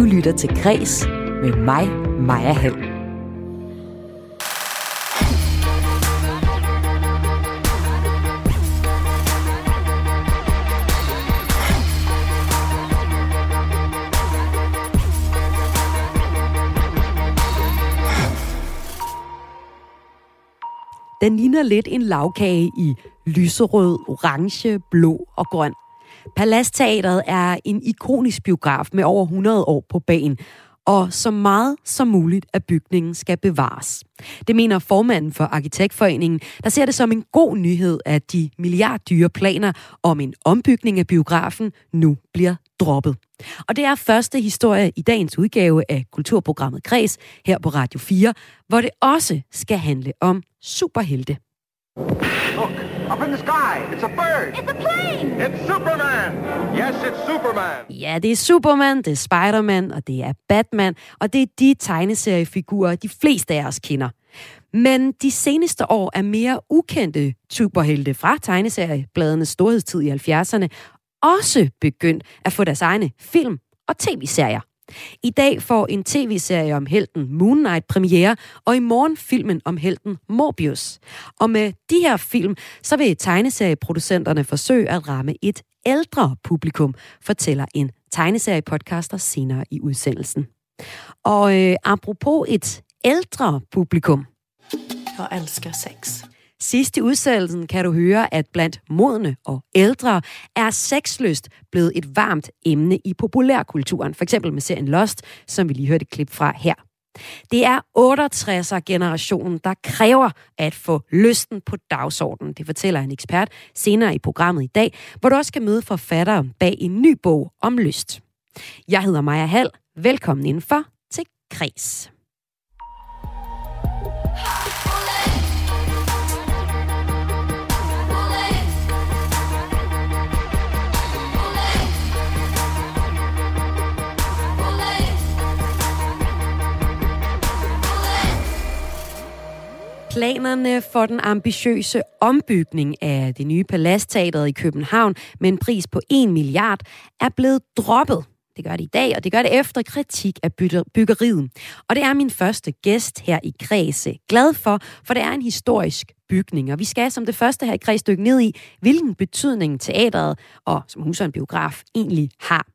Du lytter til Græs med mig, Maja Hall. Den ligner lidt en lavkage i lyserød, orange, blå og grøn. Palastteateret er en ikonisk biograf med over 100 år på banen, og så meget som muligt af bygningen skal bevares. Det mener formanden for Arkitektforeningen, der ser det som en god nyhed, at de milliarddyre planer om en ombygning af biografen nu bliver droppet. Og det er første historie i dagens udgave af kulturprogrammet Kres her på Radio 4, hvor det også skal handle om superhelte. Look, in the sky. It's a bird. It's a plane! It's Superman. Yes, it's Superman. Ja, det er Superman, det er Spider-Man, og det er Batman, og det er de tegneseriefigurer, de fleste af os kender. Men de seneste år er mere ukendte superhelte fra tegneseriebladenes storhedstid i 70'erne også begyndt at få deres egne film og tv-serier. I dag får en tv-serie om helten Moon Knight premiere, og i morgen filmen om helten Morbius. Og med de her film, så vil tegneserieproducenterne forsøge at ramme et ældre publikum, fortæller en tegneseriepodcaster senere i udsendelsen. Og øh, apropos et ældre publikum, Jeg elsker sex. Sidst i udsendelsen kan du høre, at blandt modne og ældre er sexlyst blevet et varmt emne i populærkulturen. For eksempel med serien Lost, som vi lige hørte et klip fra her. Det er 68'er-generationen, der kræver at få lysten på dagsordenen. Det fortæller en ekspert senere i programmet i dag, hvor du også kan møde forfatteren bag en ny bog om lyst. Jeg hedder Maja Hall. Velkommen indenfor til Kres. Planerne for den ambitiøse ombygning af det nye Palastteateret i København med en pris på 1 milliard er blevet droppet. Det gør det i dag, og det gør det efter kritik af byggeriet. Og det er min første gæst her i Græse Glad for, for det er en historisk bygning, og vi skal som det første her i Græs dykke ned i, hvilken betydning teateret og som huser en biograf egentlig har.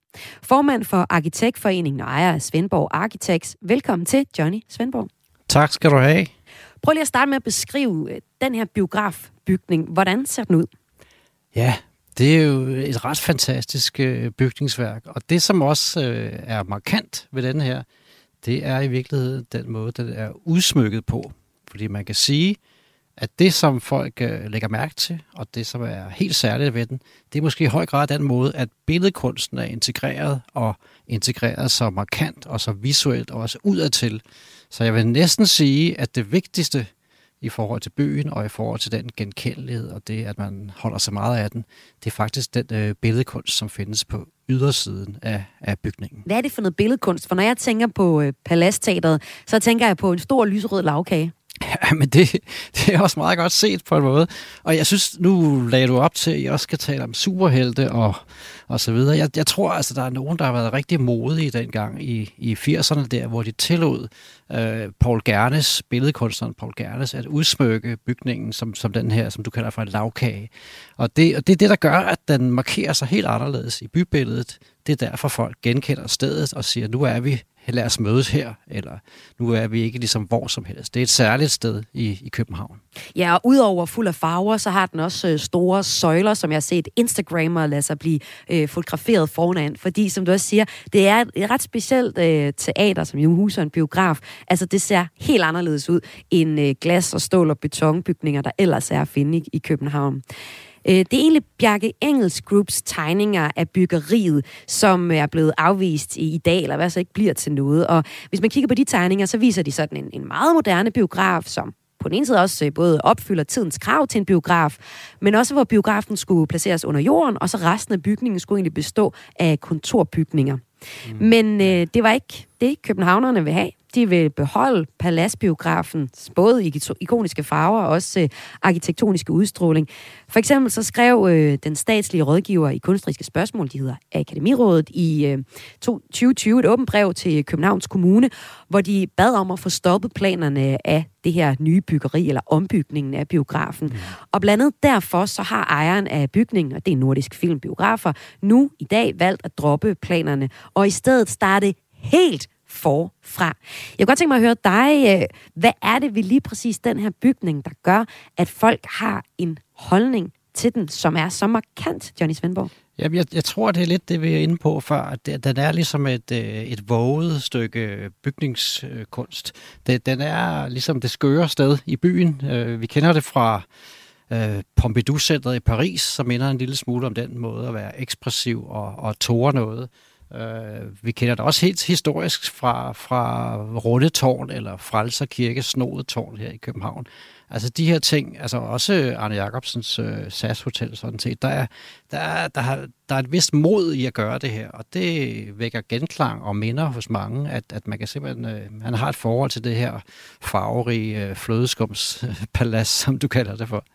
Formand for Arkitektforeningen og ejer af Svendborg Architects. Velkommen til, Johnny Svendborg. Tak skal du have. Prøv lige at starte med at beskrive øh, den her biografbygning. Hvordan ser den ud? Ja, det er jo et ret fantastisk øh, bygningsværk, og det som også øh, er markant ved den her, det er i virkeligheden den måde, den er udsmykket på. Fordi man kan sige, at det som folk øh, lægger mærke til, og det som er helt særligt ved den, det er måske i høj grad den måde, at billedkunsten er integreret, og integreret så markant og så visuelt og også udadtil. Så jeg vil næsten sige, at det vigtigste i forhold til byen og i forhold til den genkendelighed og det, at man holder sig meget af den, det er faktisk den øh, billedkunst, som findes på ydersiden af, af bygningen. Hvad er det for noget billedkunst? For når jeg tænker på øh, Palastteateret, så tænker jeg på en stor lyserød lavkage. Ja, men det, det er også meget godt set på en måde. Og jeg synes, nu lagde du op til, at I også skal tale om superhelte og, og så videre. Jeg, jeg tror altså, der er nogen, der har været rigtig modige dengang i, i 80'erne der, hvor de tillod øh, Paul Gernes, billedkunstneren Paul Gernes, at udsmykke bygningen som, som den her, som du kalder for en lavkage. Og det, og det er det, der gør, at den markerer sig helt anderledes i bybilledet. Det er derfor, folk genkender stedet og siger, nu er vi lad os mødes her, eller nu er vi ikke ligesom hvor som helst. Det er et særligt sted i, i København. Ja, og udover fuld af farver, så har den også øh, store søjler, som jeg har set Instagrammer lade sig blive øh, fotograferet foran. Fordi, som du også siger, det er et, et ret specielt øh, teater, som jo huser en biograf. Altså, det ser helt anderledes ud end øh, glas- og stål- og betonbygninger, der ellers er at finde i, i København. Øh, Det er egentlig Bjarke Engels Groups tegninger af byggeriet, som er blevet afvist i i dag, eller hvad så ikke bliver til noget. Og hvis man kigger på de tegninger, så viser de sådan en, en meget moderne biograf, som på den ene side også øh, både opfylder tidens krav til en biograf, men også hvor biografen skulle placeres under jorden, og så resten af bygningen skulle egentlig bestå af kontorbygninger. Mm. Men øh, det var ikke det, københavnerne vil have. De vil beholde Paladsbiografen, både i ikoniske farver og også øh, arkitektoniske udstråling. For eksempel så skrev øh, den statslige rådgiver i kunstriske spørgsmål, de hedder Akademirådet, i øh, 2020 et åbent brev til Københavns Kommune, hvor de bad om at få stoppet planerne af det her nye byggeri, eller ombygningen af biografen. Mm. Og blandt andet derfor så har ejeren af bygningen, og det er Nordisk Film Biografer, nu i dag valgt at droppe planerne, og i stedet starte helt forfra. Jeg kunne godt tænke mig at høre dig. Øh, hvad er det ved lige præcis den her bygning, der gør, at folk har en holdning til den, som er så markant, Johnny Svendborg? Jamen, jeg, jeg tror, det er lidt det, vi er inde på før, at den er ligesom et, øh, et våget stykke bygningskunst. Det, den er ligesom det skøre sted i byen. Øh, vi kender det fra øh, Pompidou-centret i Paris, som minder en lille smule om den måde at være ekspressiv og, og tåre noget. Øh, vi kender det også helt historisk fra, fra Rundetårn eller Frelser Kirke Snodetårn her i København. Altså de her ting, altså også Arne Jacobsens øh, SAS Hotel sådan set, der er, der, er, der, har, der er et vist mod i at gøre det her, og det vækker genklang og minder hos mange, at, at man kan simpelthen, øh, han har et forhold til det her farverige øh, flødeskumspalads, som du kalder det for.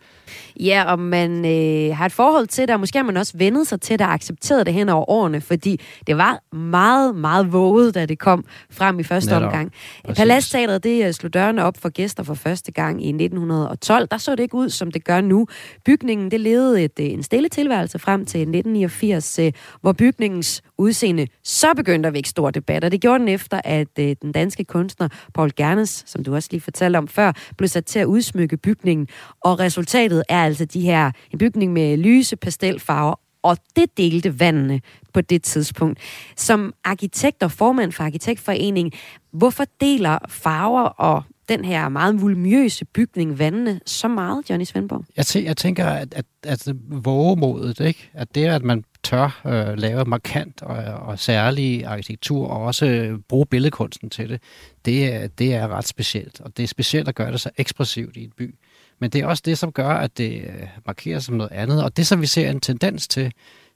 Ja, og man øh, har et forhold til det, og måske har man også vendet sig til det og accepteret det hen over årene, fordi det var meget, meget våget, da det kom frem i første Netop. omgang. Paladsteateret, det øh, slog dørene op for gæster for første gang i 1912. Der så det ikke ud, som det gør nu. Bygningen, det levede et, øh, en stille tilværelse frem til 1989, øh, hvor bygningens udseende så begyndte at vække stor debat, og det gjorde den efter, at øh, den danske kunstner Paul Gernes, som du også lige fortalte om før, blev sat til at udsmykke bygningen, og resultatet er altså de her, en bygning med lyse pastelfarver, og det delte vandene på det tidspunkt. Som arkitekt og formand for Arkitektforeningen, hvorfor deler farver og den her meget vulmiøse bygning vandene så meget, Johnny Svendborg? Jeg, tæ- jeg tænker, at, at, at vågemodet, ikke? at det, at man tør øh, lave markant og, og særlig arkitektur, og også øh, bruge billedkunsten til det, det er, det er ret specielt. Og det er specielt at gøre det så ekspressivt i en by. Men det er også det, som gør, at det øh, markeres som noget andet. Og det, som vi ser en tendens til,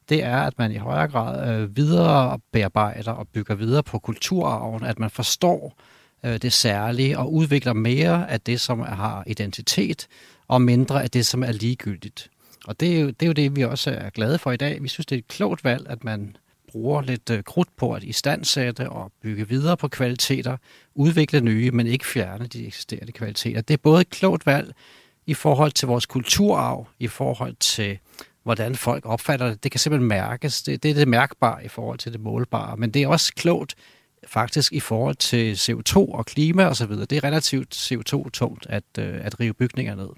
det er, at man i højere grad øh, videre bearbejder og bygger videre på kulturarven, at man forstår øh, Øh, det særlige og udvikler mere af det, som har identitet, og mindre af det, som er ligegyldigt. Og det er, jo, det er jo det, vi også er glade for i dag. Vi synes, det er et klogt valg, at man bruger lidt øh, krudt på at istandsætte og bygge videre på kvaliteter, udvikle nye, men ikke fjerne de eksisterende kvaliteter. Det er både et klogt valg, i forhold til vores kulturarv, i forhold til hvordan folk opfatter det. Det kan simpelthen mærkes. Det, det er det mærkbare i forhold til det målbare. Men det er også klogt faktisk i forhold til CO2 og klima osv. Det er relativt CO2-tungt at, øh, at rive bygninger ned.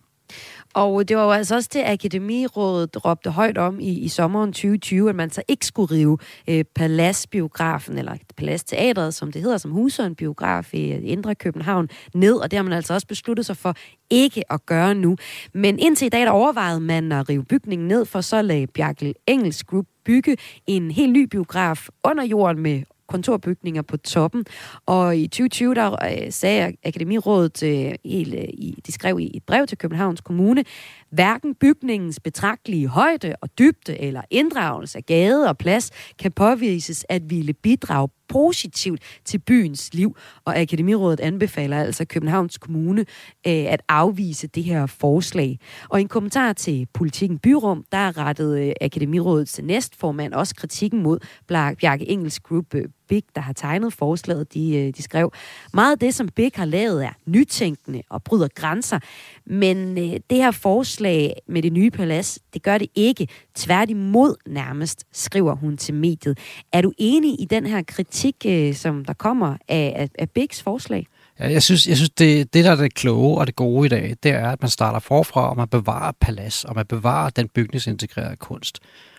Og det var jo altså også det, Akademirådet råbte højt om i, i sommeren 2020, at man så ikke skulle rive øh, Paladsbiografen, eller Paladsteatret, som det hedder, som huser en biograf i øh, Indre København, ned. Og det har man altså også besluttet sig for ikke at gøre nu. Men indtil i dag, der overvejede man at rive bygningen ned, for så lagde Bjarke Engels Group bygge en helt ny biograf under jorden med kontorbygninger på toppen. Og i 2020, der øh, sagde Akademirådet, øh, helt, øh, de skrev i et brev til Københavns Kommune, hverken bygningens betragtelige højde og dybde eller inddragelse af gade og plads kan påvises at ville bidrage positivt til byens liv, og Akademirådet anbefaler altså Københavns Kommune øh, at afvise det her forslag. Og i en kommentar til Politikken Byrum, der rettede øh, Akademirådets næstformand også kritikken mod Bjarke Engels Group øh, Big, der har tegnet forslaget. De, øh, de skrev, meget af det, som Big har lavet, er nytænkende og bryder grænser. Men øh, det her forslag med det nye palads, det gør det ikke. Tværtimod nærmest, skriver hun til mediet. Er du enig i den her kritik, øh, som der kommer af, af, af Bigs forslag? Ja, jeg synes, jeg synes det, det, der er det kloge og det gode i dag, det er, at man starter forfra, og man bevarer palads, og man bevarer den bygningsintegrerede kunst.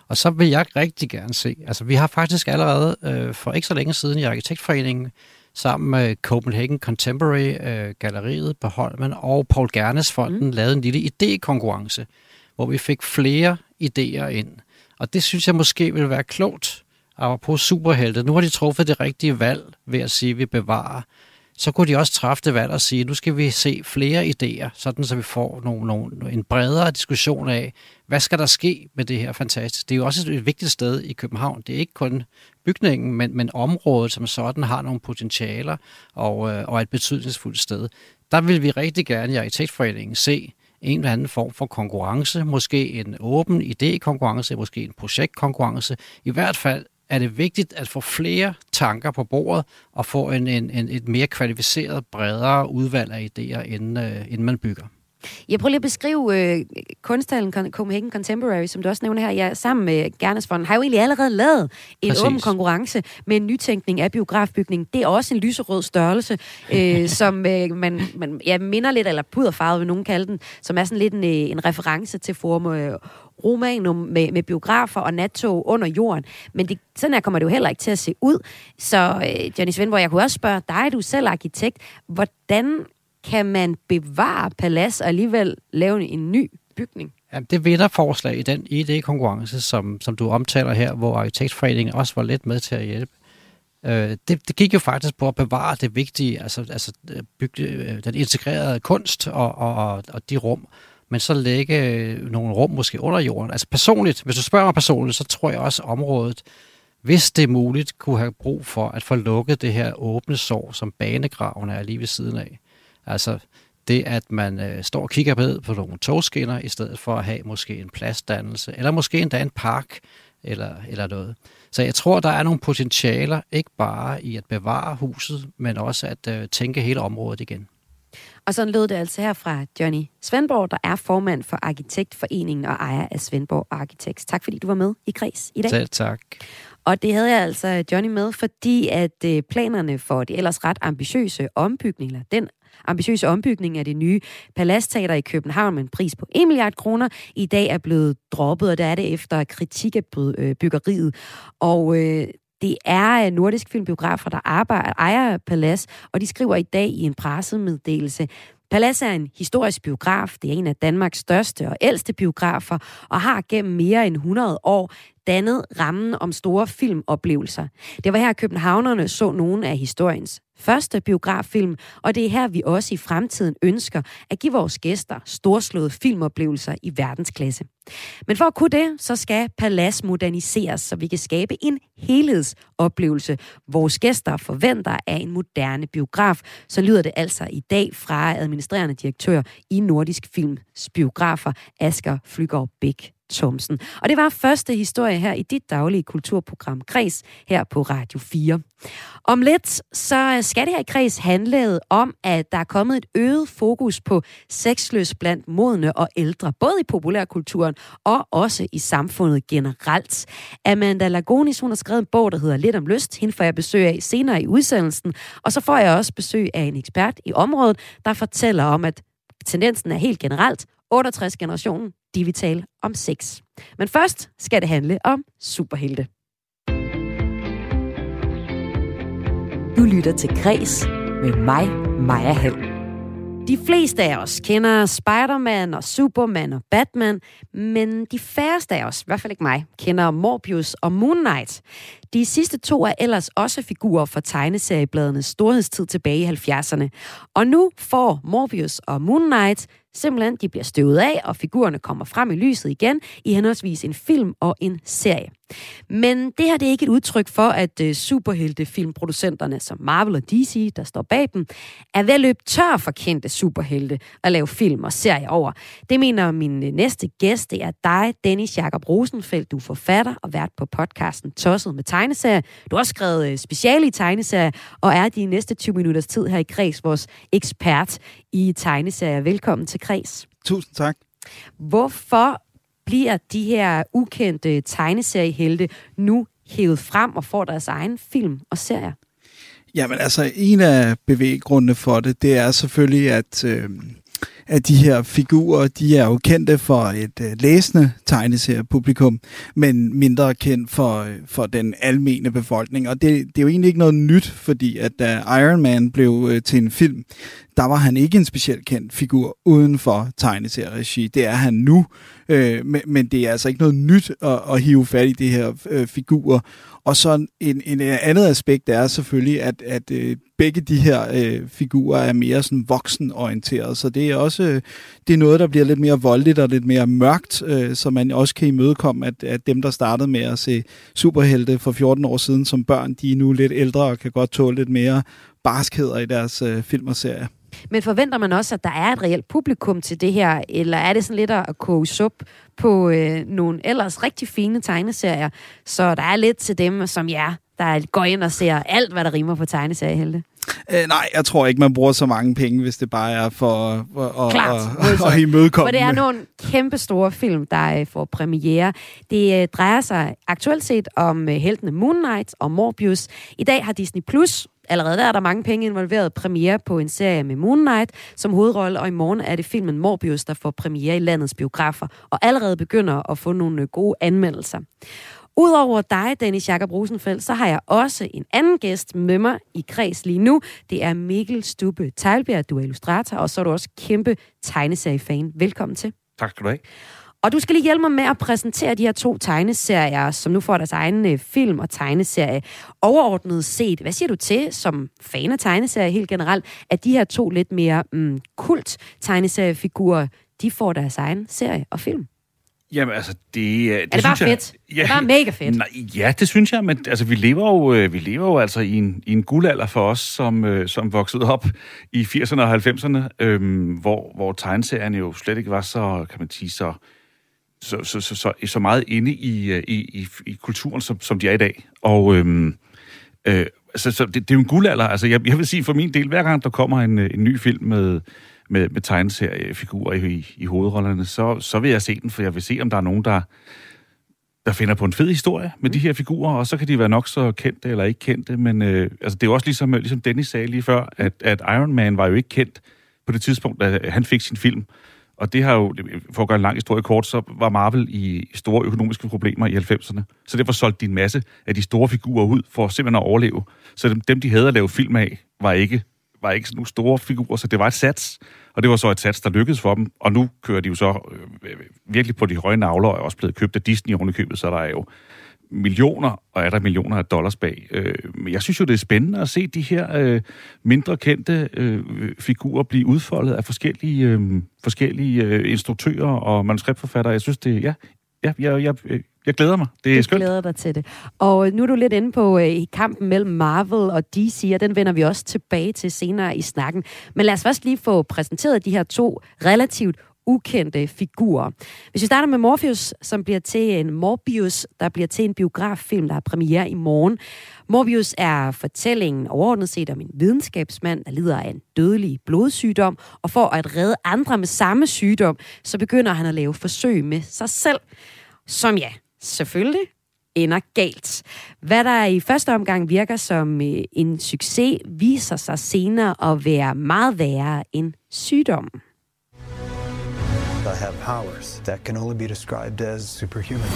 Og så vil jeg rigtig gerne se, altså vi har faktisk allerede øh, for ikke så længe siden i Arkitektforeningen, sammen med Copenhagen Contemporary øh, Galleriet på Holmen og Paul Gernes Fonden mm. lavet en lille idékonkurrence, hvor vi fik flere idéer ind. Og det synes jeg måske vil være klogt, på superhelte. Nu har de truffet det rigtige valg ved at sige, at vi bevarer så kunne de også træffe det valg og sige, nu skal vi se flere idéer, sådan så vi får nogle, nogle, en bredere diskussion af, hvad skal der ske med det her fantastisk. Det er jo også et vigtigt sted i København. Det er ikke kun bygningen, men, men området som sådan har nogle potentialer og, øh, og et betydningsfuldt sted. Der vil vi rigtig gerne i Arkitektforeningen se en eller anden form for konkurrence, måske en åben idékonkurrence, måske en projektkonkurrence. I hvert fald er det vigtigt at få flere tanker på bordet og få en, en, en, et mere kvalificeret, bredere udvalg af idéer, inden, øh, inden man bygger. Jeg prøver lige at beskrive øh, kunsthallen Copenhagen Contemporary, som du også nævner her. Jeg sammen med Gernesfonden har jo egentlig allerede lavet en Præcis. åben konkurrence med en nytænkning af biografbygningen. Det er også en lyserød størrelse, øh, som øh, man, man ja, minder lidt, eller puderfarvet vil nogen kalde den, som er sådan lidt en, øh, en reference til Forum øh, Romanum med, med biografer og nattog under jorden. Men det, sådan her kommer det jo heller ikke til at se ud. Så øh, Johnny Svendborg, jeg kunne også spørge dig, du er selv arkitekt, hvordan kan man bevare palads og alligevel lave en ny bygning? Ja, det vinder forslag i den ID-konkurrence, som, som du omtaler her, hvor Arkitektforeningen også var lidt med til at hjælpe. Øh, det, det gik jo faktisk på at bevare det vigtige, altså, altså øh, bygge øh, den integrerede kunst og, og, og de rum, men så lægge øh, nogle rum måske under jorden. Altså personligt, hvis du spørger mig personligt, så tror jeg også området, hvis det er muligt, kunne have brug for at få lukket det her åbne sår, som banegraven er lige ved siden af. Altså det, at man øh, står og kigger ned på nogle togskinner, i stedet for at have måske en pladsdannelse, eller måske endda en park, eller, eller noget. Så jeg tror, der er nogle potentialer, ikke bare i at bevare huset, men også at øh, tænke hele området igen. Og sådan lød det altså her fra Johnny Svendborg, der er formand for Arkitektforeningen og ejer af Svendborg Architects. Tak fordi du var med i Kreds i dag. Selv tak. Og det havde jeg altså Johnny med, fordi at øh, planerne for det ellers ret ambitiøse ombygning, eller den ambitiøse ombygning af det nye Palastteater i København med en pris på 1 milliard kroner, i dag er blevet droppet, og det er det efter kritik af øh, byggeriet. Og øh, det er øh, nordisk filmbiografer, der arbejder, ejer Palas, og de skriver i dag i en pressemeddelelse, Palas er en historisk biograf. Det er en af Danmarks største og ældste biografer, og har gennem mere end 100 år dannet rammen om store filmoplevelser. Det var her, københavnerne så nogle af historiens første biograffilm, og det er her, vi også i fremtiden ønsker at give vores gæster storslåede filmoplevelser i verdensklasse. Men for at kunne det, så skal Palas moderniseres, så vi kan skabe en helhedsoplevelse. Vores gæster forventer af en moderne biograf. Så lyder det altså i dag fra administrerende direktør i Nordisk Films biografer, Asger Flygaard Bæk Thomsen. Og det var første historie her i dit daglige kulturprogram Kreds her på Radio 4. Om lidt så skal det her i Kreds handle om, at der er kommet et øget fokus på sexløs blandt modne og ældre, både i populærkulturen og også i samfundet generelt. Amanda Lagonis, hun har skrevet en bog, der hedder Lidt om lyst. Hende får jeg besøg af senere i udsendelsen. Og så får jeg også besøg af en ekspert i området, der fortæller om, at tendensen er helt generelt 68-generationen, de vil tale om sex. Men først skal det handle om superhelte. Du lytter til Græs med mig, Maja Hall. De fleste af os kender Spider-Man og Superman og Batman, men de færreste af os, i hvert fald ikke mig, kender Morbius og Moon Knight. De sidste to er ellers også figurer for tegneseriebladenes storhedstid tilbage i 70'erne. Og nu får Morbius og Moon Knight simpelthen, de bliver støvet af, og figurerne kommer frem i lyset igen i henholdsvis en film og en serie. Men det her det er ikke et udtryk for, at uh, superheltefilmproducenterne som Marvel og DC, der står bag dem, er ved at løbe tør for kendte superhelte at lave film og serier over. Det mener min uh, næste gæst, det er dig, Dennis Jakob Rosenfeldt. Du er forfatter og vært på podcasten Tosset med tegneserier. Du har også skrevet uh, speciale i tegneserier, og er de næste 20 minutters tid her i Kreds, vores ekspert i tegneserier. Velkommen til Kreds. Tusind tak. Hvorfor bliver de her ukendte tegneseriehelte nu hævet frem og får deres egen film og serier? Jamen altså, en af bevæggrundene for det, det er selvfølgelig, at, øh, at de her figurer, de er jo kendte for et øh, læsende tegneseriepublikum, men mindre kendt for, øh, for den almene befolkning. Og det, det er jo egentlig ikke noget nyt, fordi at da Iron Man blev øh, til en film, der var han ikke en specielt kendt figur uden for tegneserieregi. Det er han nu, øh, men, men det er altså ikke noget nyt at, at hive fat i de her øh, figurer. Og så en, en øh, andet aspekt er selvfølgelig, at, at øh, begge de her øh, figurer er mere sådan voksenorienteret, så det er også øh, det er noget, der bliver lidt mere voldeligt og lidt mere mørkt, øh, så man også kan imødekomme, at, at dem, der startede med at se superhelte for 14 år siden som børn, de er nu lidt ældre og kan godt tåle lidt mere barskheder i deres øh, film og serier. Men forventer man også, at der er et reelt publikum til det her, eller er det sådan lidt at koge sup på øh, nogle ellers rigtig fine tegneserier, så der er lidt til dem, som jer, der går ind og ser alt, hvad der rimer på tegneseriehelte? Øh, nej, jeg tror ikke, man bruger så mange penge, hvis det bare er for at, Klart, at, at, imødekomme. For det er nogle kæmpe store film, der øh, får premiere. Det øh, drejer sig aktuelt set om øh, heltene Moon Knight og Morbius. I dag har Disney Plus Allerede der er der mange penge involveret. Premiere på en serie med Moon Knight som hovedrolle, og i morgen er det filmen Morbius, der får premiere i landets biografer, og allerede begynder at få nogle gode anmeldelser. Udover dig, Dennis Jakob Rosenfeldt, så har jeg også en anden gæst med mig i kreds lige nu. Det er Mikkel Stubbe Teilbjerg, du er illustrator, og så er du også kæmpe tegneseriefan. Velkommen til. Tak skal du have. Og du skal lige hjælpe mig med at præsentere de her to tegneserier, som nu får deres egen øh, film og tegneserie. Overordnet set, hvad siger du til, som fan af tegneserier helt generelt, at de her to lidt mere mm, kult tegneseriefigurer, de får deres egen serie og film? Jamen, altså, det... Er det, det bare fedt? Jeg, ja, det er bare mega fedt. Nej, ja, det synes jeg, men altså, vi lever jo, øh, vi lever jo altså i en, i en guldalder for os, som, øh, som voksede op i 80'erne og 90'erne, øhm, hvor, hvor tegneserierne jo slet ikke var så, kan man sige, så, så, så, så, så, så meget inde i, øh, i, i, i kulturen, som, som de er i dag. Og øhm, øh, så, så det, det er jo en guldalder. Altså, jeg, jeg vil sige for min del, hver gang der kommer en, en ny film med med, med tegneseriefigurer i, i hovedrollerne, så, så vil jeg se den, for jeg vil se, om der er nogen, der, der finder på en fed historie med de her figurer, og så kan de være nok så kendte eller ikke kendte, men øh, altså, det er jo også ligesom, ligesom Dennis sagde lige før, at, at Iron Man var jo ikke kendt på det tidspunkt, da han fik sin film. Og det har jo, for at gøre en lang historie kort, så var Marvel i store økonomiske problemer i 90'erne. Så derfor solgte de en masse af de store figurer ud for simpelthen at overleve. Så dem, dem de havde at lave film af, var ikke var ikke sådan nogle store figurer, så det var et sats, og det var så et sats, der lykkedes for dem, og nu kører de jo så øh, virkelig på de høje navler, og er også blevet købt af Disney ovenikøbet, så der er jo millioner, og er der millioner af dollars bag. Øh, men jeg synes jo, det er spændende at se de her øh, mindre kendte øh, figurer blive udfoldet af forskellige, øh, forskellige øh, instruktører og manuskriptforfattere. Jeg synes, det ja, ja, jeg, jeg, øh, jeg glæder mig. Det er skønt. Jeg glæder dig til det. Og nu er du lidt inde på øh, kampen mellem Marvel og DC, og den vender vi også tilbage til senere i snakken. Men lad os først lige få præsenteret de her to relativt ukendte figurer. Hvis vi starter med Morpheus, som bliver til en Morbius, der bliver til en biograffilm, der har premiere i morgen. Morbius er fortællingen overordnet set om en videnskabsmand, der lider af en dødelig blodsygdom, og for at redde andre med samme sygdom, så begynder han at lave forsøg med sig selv, som ja, selvfølgelig ender galt. Hvad der i første omgang virker som øh, en succes, viser sig senere at være meget værre end sygdommen. I have powers that can only be described as superhuman.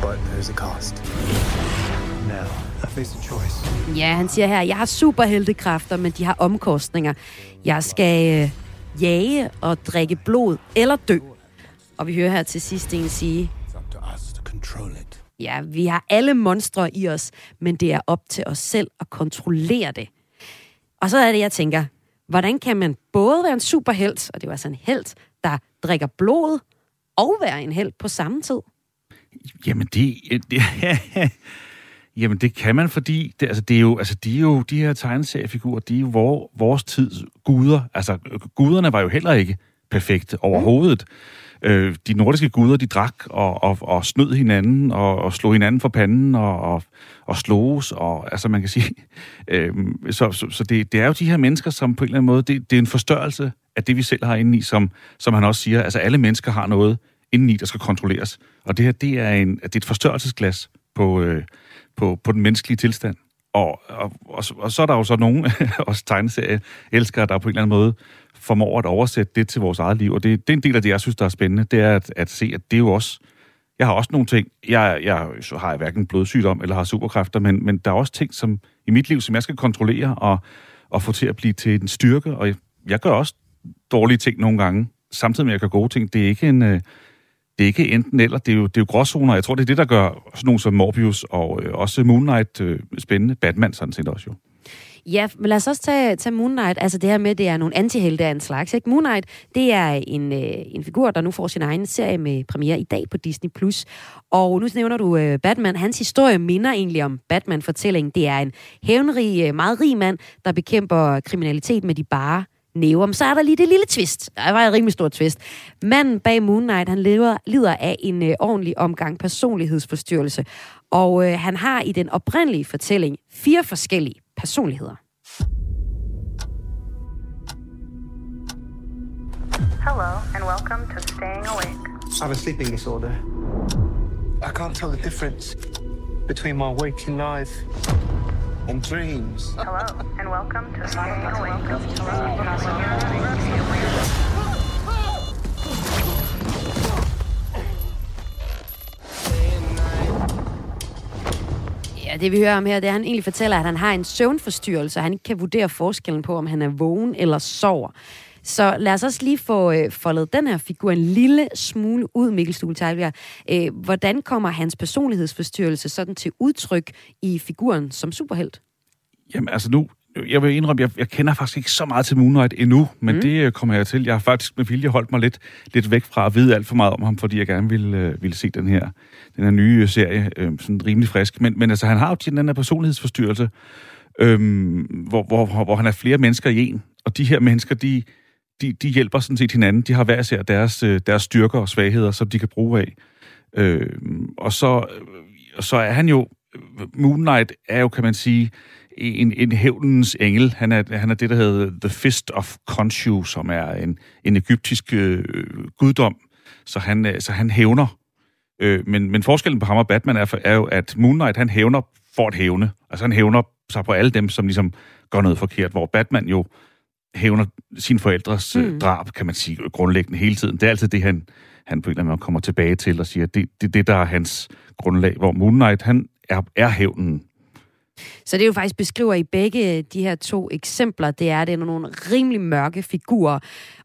But there's a cost. Now, I face a choice. Ja, han siger her, jeg har superheltekræfter, men de har omkostninger. Jeg skal øh, jage og drikke blod eller dø. Og vi hører her til sidst en sige, control it. Ja, vi har alle monstre i os, men det er op til os selv at kontrollere det. Og så er det, jeg tænker, hvordan kan man både være en superhelt, og det var altså en helt, der drikker blod, og være en held på samme tid? Jamen, det, det Jamen, det kan man, fordi det, altså, det er jo, altså, de, er jo, de her tegneseriefigurer, de er jo vor, vores tids guder. Altså, guderne var jo heller ikke perfekte overhovedet. Mm. Øh, de nordiske guder, de drak og, og, og snød hinanden og, og slog hinanden for panden og, og, og sloges. Og, altså man kan sige, øh, så, så, så det, det er jo de her mennesker, som på en eller anden måde, det, det er en forstørrelse af det, vi selv har indeni, som, som han også siger, altså alle mennesker har noget indeni, der skal kontrolleres. Og det her, det er, en, det er et forstørrelsesglas på, øh, på, på den menneskelige tilstand. Og, og, og, og så er der jo så nogle, også tegneserieelskere, der på en eller anden måde formår at oversætte det til vores eget liv. Og det, det er en del af det, jeg synes, der er spændende, det er at, at se, at det er jo også... Jeg har også nogle ting, jeg, jeg så har jeg hverken blodsygdom eller har superkræfter, men, men der er også ting som, i mit liv, som jeg skal kontrollere og, og få til at blive til en styrke. Og jeg, jeg gør også dårlige ting nogle gange, samtidig med at jeg gør gode ting. Det er ikke en... Øh, det er ikke enten eller, det er jo, det er jo gråzoner. Jeg tror, det er det, der gør sådan nogle som Morbius og øh, også Moon Knight øh, spændende. Batman sådan set også jo. Ja, men lad os også tage, tage Moon Knight. Altså det her med, det er nogle antihelte af en slags. Ikke? Moon Knight, det er en, øh, en figur, der nu får sin egen serie med premiere i dag på Disney+. Plus. Og nu nævner du øh, Batman. Hans historie minder egentlig om Batman-fortællingen. Det er en hævnrig, øh, meget rig mand, der bekæmper kriminalitet med de bare men så er der lige det lille twist. Der var et rimelig stort twist. Manden bag Moon Knight, han lider, lider af en øh, ordentlig omgang personlighedsforstyrrelse. Og øh, han har i den oprindelige fortælling fire forskellige personligheder. Hello, and welcome to Staying Awake. I have a sleeping disorder. I can't tell the difference between my waking life and dreams. Hello, and welcome to Awake. Ja, det vi hører om her, det er, at han egentlig fortæller, at han har en søvnforstyrrelse, og han ikke kan vurdere forskellen på, om han er vågen eller sover. Så lad os også lige få øh, foldet den her figur en lille smule ud, Mikkel Stuhl øh, Hvordan kommer hans personlighedsforstyrrelse sådan til udtryk i figuren som superhelt? Jamen altså nu, jeg vil indrømme, jeg, jeg kender faktisk ikke så meget til Moonlight endnu, men mm. det øh, kommer jeg til. Jeg har faktisk med vilje holdt mig lidt, lidt væk fra at vide alt for meget om ham, fordi jeg gerne ville, øh, ville se den her, den her nye serie, øh, sådan rimelig frisk. Men, men altså, han har jo den her personlighedsforstyrrelse, øh, hvor, hvor, hvor han er flere mennesker i en, og de her mennesker, de, de, de hjælper sådan set hinanden. De har hver især deres, øh, deres styrker og svagheder, som de kan bruge af. Øhm, øh, og så, så er han jo, øh, Moon Knight er jo, kan man sige, en, en hævnens engel. Han er, han er det, der hedder The Fist of Khonshu, som er en, en egyptisk øh, guddom. Så han, øh, så han hævner. Øh, men, men forskellen på ham og Batman er, er jo, at Moon Knight, han hævner for at hævne. Altså han hævner sig på alle dem, som ligesom gør noget forkert, hvor Batman jo hævner sin forældres øh, mm. drab, kan man sige, grundlæggende hele tiden. Det er altid det, han, han på en eller anden måde kommer tilbage til og siger, det er det, det, der er hans grundlag. Hvor Moon Knight, han er, er hævnen så det er jo faktisk beskriver i begge de her to eksempler, det er, det er nogle rimelig mørke figurer,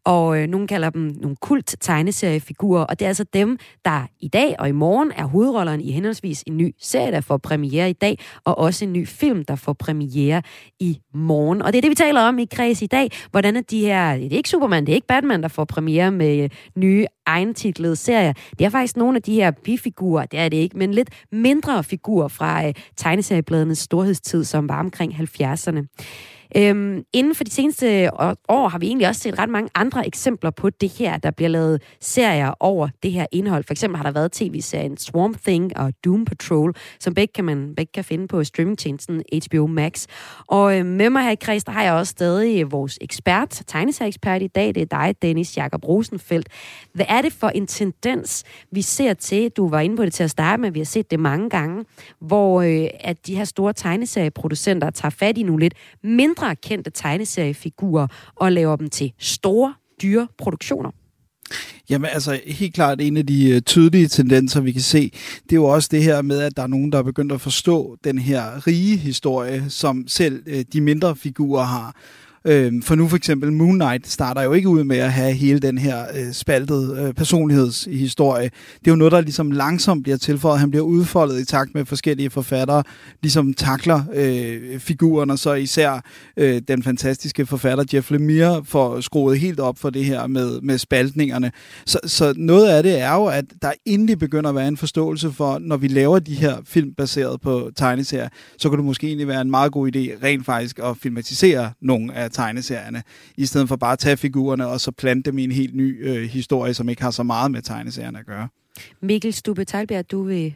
og øh, nogen kalder dem nogle kult tegneseriefigurer, og det er altså dem, der i dag og i morgen er hovedrollerne i henholdsvis en ny serie, der får premiere i dag, og også en ny film, der får premiere i morgen. Og det er det, vi taler om i kreds i dag. Hvordan er de her, det er ikke Superman, det er ikke Batman, der får premiere med øh, nye egentitlede serier. Det er faktisk nogle af de her bifigurer, det er det ikke, men lidt mindre figurer fra øh, tegneseriebladenes storhedstid, som var omkring 70'erne. Øhm, inden for de seneste øh, år har vi egentlig også set ret mange andre eksempler på det her, der bliver lavet serier over det her indhold. For eksempel har der været tv-serien Swamp Thing og Doom Patrol, som begge kan man begge kan finde på streamingtjenesten HBO Max. Og øh, med mig her i kreds, der har jeg også stadig vores ekspert, tegneserieekspert i dag. Det er dig, Dennis Jakob Rosenfeldt. Hvad er det for en tendens, vi ser til, du var inde på det til at starte med, vi har set det mange gange, hvor øh, at de her store tegneserieproducenter tager fat i nogle lidt mindre mindre kendte tegneseriefigurer og laver dem til store, dyre produktioner? Jamen altså, helt klart en af de øh, tydelige tendenser, vi kan se, det er jo også det her med, at der er nogen, der er begyndt at forstå den her rige historie, som selv øh, de mindre figurer har. Øh, for nu for eksempel Moon Knight starter jo ikke ud med at have hele den her øh, spaltede øh, personlighedshistorie. Det er jo noget, der ligesom langsomt bliver tilføjet. Han bliver udfoldet i takt med forskellige forfattere, ligesom takler øh, figuren, og så især øh, den fantastiske forfatter Jeff Lemire får skruet helt op for det her med, med spaltningerne. Så, så noget af det er jo, at der endelig begynder at være en forståelse for, når vi laver de her film baseret på tegneserier, så kan det måske egentlig være en meget god idé rent faktisk at filmatisere nogle af tegneserierne, i stedet for bare at tage figurerne og så plante dem i en helt ny øh, historie, som ikke har så meget med tegneserierne at gøre. Mikkel Stube Teilbjerg, du vil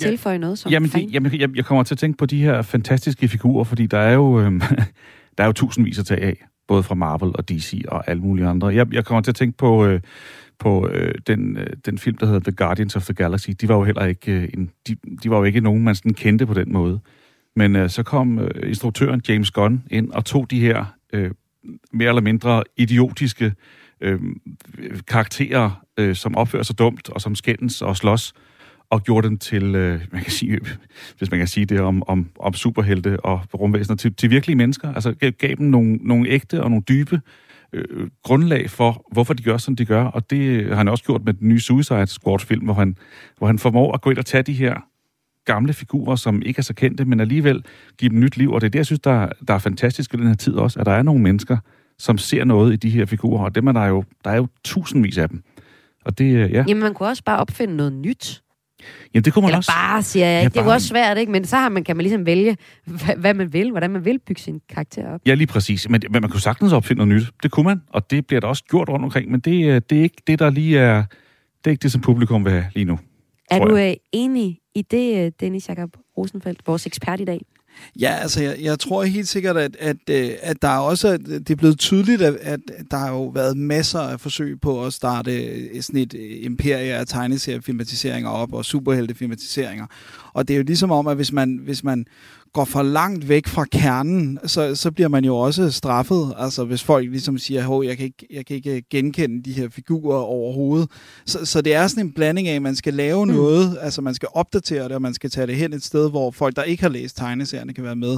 tilføje noget som jamen, det, jamen, jeg, jeg kommer til at tænke på de her fantastiske figurer, fordi der er jo, øh, der er jo tusindvis at tage af, både fra Marvel og DC og alle mulige andre. Jeg, jeg kommer til at tænke på, øh, på øh, den, øh, den film, der hedder The Guardians of the Galaxy. De var jo heller ikke, øh, en, de, de var jo ikke nogen, man sådan kendte på den måde. Men øh, så kom øh, instruktøren James Gunn ind og tog de her øh, mere eller mindre idiotiske øh, karakterer, øh, som opfører sig dumt, og som skændes og slås, og gjorde dem til, øh, man kan sige, hvis man kan sige det om, om, om superhelte og rumvæsener, til, til virkelige mennesker. Altså gav, gav dem nogle, nogle ægte og nogle dybe øh, grundlag for, hvorfor de gør, som de gør. Og det har han også gjort med den nye Suicide Squad-film, hvor han, hvor han formår at gå ind og tage de her gamle figurer, som ikke er så kendte, men alligevel give dem nyt liv. Og det er det, jeg synes, der, der er fantastisk i den her tid også, at der er nogle mennesker, som ser noget i de her figurer, og dem er der jo, der er jo tusindvis af dem. Og det, øh, ja. Jamen, man kunne også bare opfinde noget nyt. Jamen, det kunne man Eller også. bare, siger jeg. Ja, det er jo også svært, ikke? Men så har man, kan man ligesom vælge, hvad, hvad man vil, hvordan man vil bygge sin karakter op. Ja, lige præcis. Men, men man kunne sagtens opfinde noget nyt. Det kunne man, og det bliver der også gjort rundt omkring. Men det, øh, det er ikke det, der lige er... Det er ikke det, som publikum vil have lige nu. Er du øh, enig i det, øh, Dennis Jakob Rosenfeldt, vores ekspert i dag? Ja, altså jeg, jeg tror helt sikkert, at, at, øh, at der er også at det er blevet tydeligt, at, at der har jo været masser af forsøg på at starte øh, sådan et imperie af tegneseriefilmatiseringer op og superheltefilmatiseringer. Og det er jo ligesom om, at hvis man, hvis man går for langt væk fra kernen, så, så bliver man jo også straffet. Altså hvis folk ligesom siger, at jeg, kan ikke, jeg kan ikke genkende de her figurer overhovedet. Så, så det er sådan en blanding af, at man skal lave mm. noget, altså man skal opdatere det, og man skal tage det hen et sted, hvor folk, der ikke har læst tegneserierne, kan være med.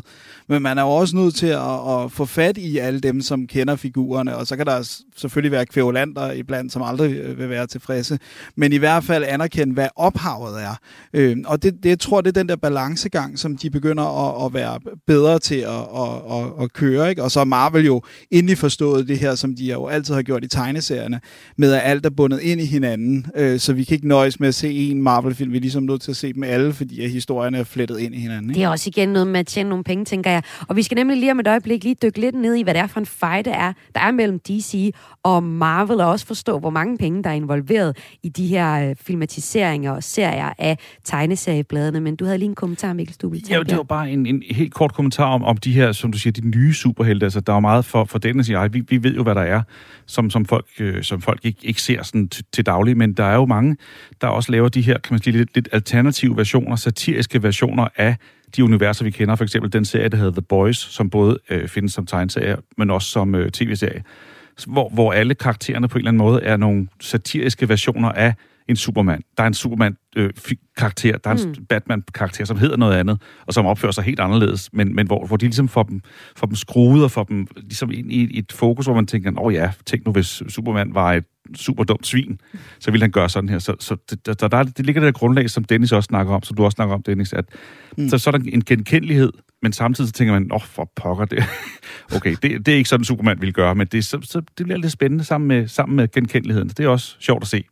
Men man er jo også nødt til at, at få fat i alle dem, som kender figurerne, og så kan der selvfølgelig være kvævlanter iblandt, som aldrig øh, vil være tilfredse. Men i hvert fald anerkende, hvad ophavet er. Øh, og det, det jeg tror det er den der balancegang, som de begynder at, at være bedre til at, at, at, at køre. Ikke? Og så er Marvel jo endelig forstået det her, som de jo altid har gjort i tegneserierne, med at alt er bundet ind i hinanden. Øh, så vi kan ikke nøjes med at se en Marvel-film, vi er ligesom nødt til at se dem alle, fordi at historierne er flettet ind i hinanden. Ikke? Det er også igen noget med at tjene nogle penge, tænker jeg. Og vi skal nemlig lige om et øjeblik lige dykke lidt ned i, hvad det er for en fight, der er, der er mellem DC og Marvel, og også forstå, hvor mange penge, der er involveret i de her øh, filmatiseringer og serier af tegneseriebladene. Men du havde lige en kommentar, Mikkel Stubel. Ja, det var bare en, en helt kort kommentar om, om de her, som du siger, de nye superhelte. Altså, der er jo meget for, for den at vi, vi ved jo, hvad der er, som, som folk, øh, som folk ikke, ikke ser sådan til, til daglig, men der er jo mange, der også laver de her, kan man sige, lidt, lidt alternative versioner, satiriske versioner af de universer, vi kender. For eksempel den serie, der hedder The Boys, som både øh, findes som tegneserie, men også som øh, tv-serie. Hvor, hvor alle karaktererne på en eller anden måde er nogle satiriske versioner af en Superman. Der er en Superman-karakter, der er en mm. Batman-karakter, som hedder noget andet, og som opfører sig helt anderledes, men, men hvor, hvor de ligesom får dem, får dem skruet og får dem ligesom ind i et fokus, hvor man tænker, åh oh ja, tænk nu, hvis Superman var et super dumt svin, så ville han gøre sådan her. Så, så det, der, der, det ligger det der grundlag, som Dennis også snakker om, som du også snakker om, Dennis, at mm. så, så er der en genkendelighed, men samtidig så tænker man, åh, oh, for pokker det. okay, det, det er ikke sådan, Superman ville gøre, men det, så, så, det bliver lidt spændende sammen med, sammen med genkendeligheden. Det er også sjovt at se.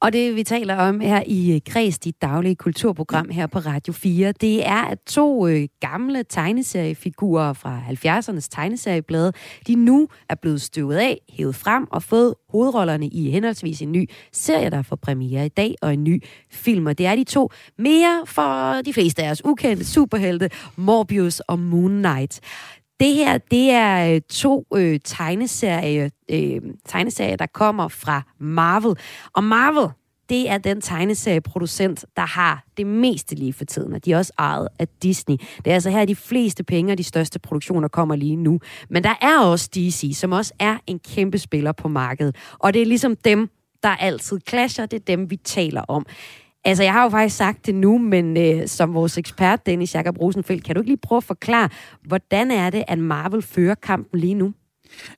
Og det, vi taler om her i øh, Græs, dit daglige kulturprogram her på Radio 4, det er, at to øh, gamle tegneseriefigurer fra 70'ernes tegneserieblade, de nu er blevet støvet af, hævet frem og fået hovedrollerne i henholdsvis en ny serie, der får premiere i dag, og en ny film. Og det er de to mere for de fleste af os ukendte superhelte, Morbius og Moon Knight. Det her, det er øh, to øh, tegneserier, øh, tegneserier, der kommer fra Marvel. Og Marvel, det er den tegneserieproducent, der har det meste lige for tiden, og de er også ejet af Disney. Det er altså her, de fleste penge og de største produktioner kommer lige nu. Men der er også DC, som også er en kæmpe spiller på markedet. Og det er ligesom dem, der altid clasher, det er dem, vi taler om. Altså, jeg har jo faktisk sagt det nu, men øh, som vores ekspert, Dennis Jakob Rosenfeldt, kan du ikke lige prøve at forklare, hvordan er det, at Marvel fører kampen lige nu?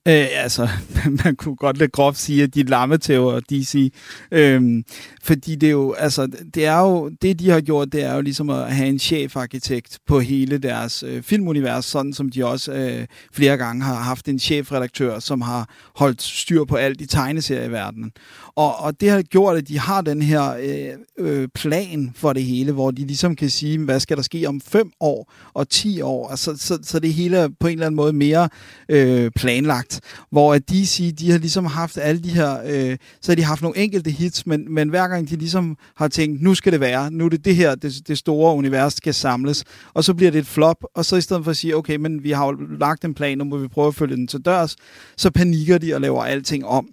Øh, altså, man kunne godt lidt groft sige, at de er lammetæver DC. Øhm, fordi det er jo, altså, det er jo, det de har gjort, det er jo ligesom at have en chefarkitekt på hele deres øh, filmunivers, sådan som de også øh, flere gange har haft en chefredaktør, som har holdt styr på alt i tegneserieverdenen. Og, og det har gjort, at de har den her øh, øh, plan for det hele, hvor de ligesom kan sige, hvad skal der ske om fem år og ti år. Altså, så, så det hele er på en eller anden måde mere øh, planlagt. Hvor at DC, de har ligesom haft alle de her, øh, så har de haft nogle enkelte hits, men, men hver gang de ligesom har tænkt, nu skal det være, nu er det det her, det, det store univers skal samles, og så bliver det et flop, og så i stedet for at sige, okay, men vi har jo lagt en plan, nu må vi prøve at følge den til dørs, så panikker de og laver alting om.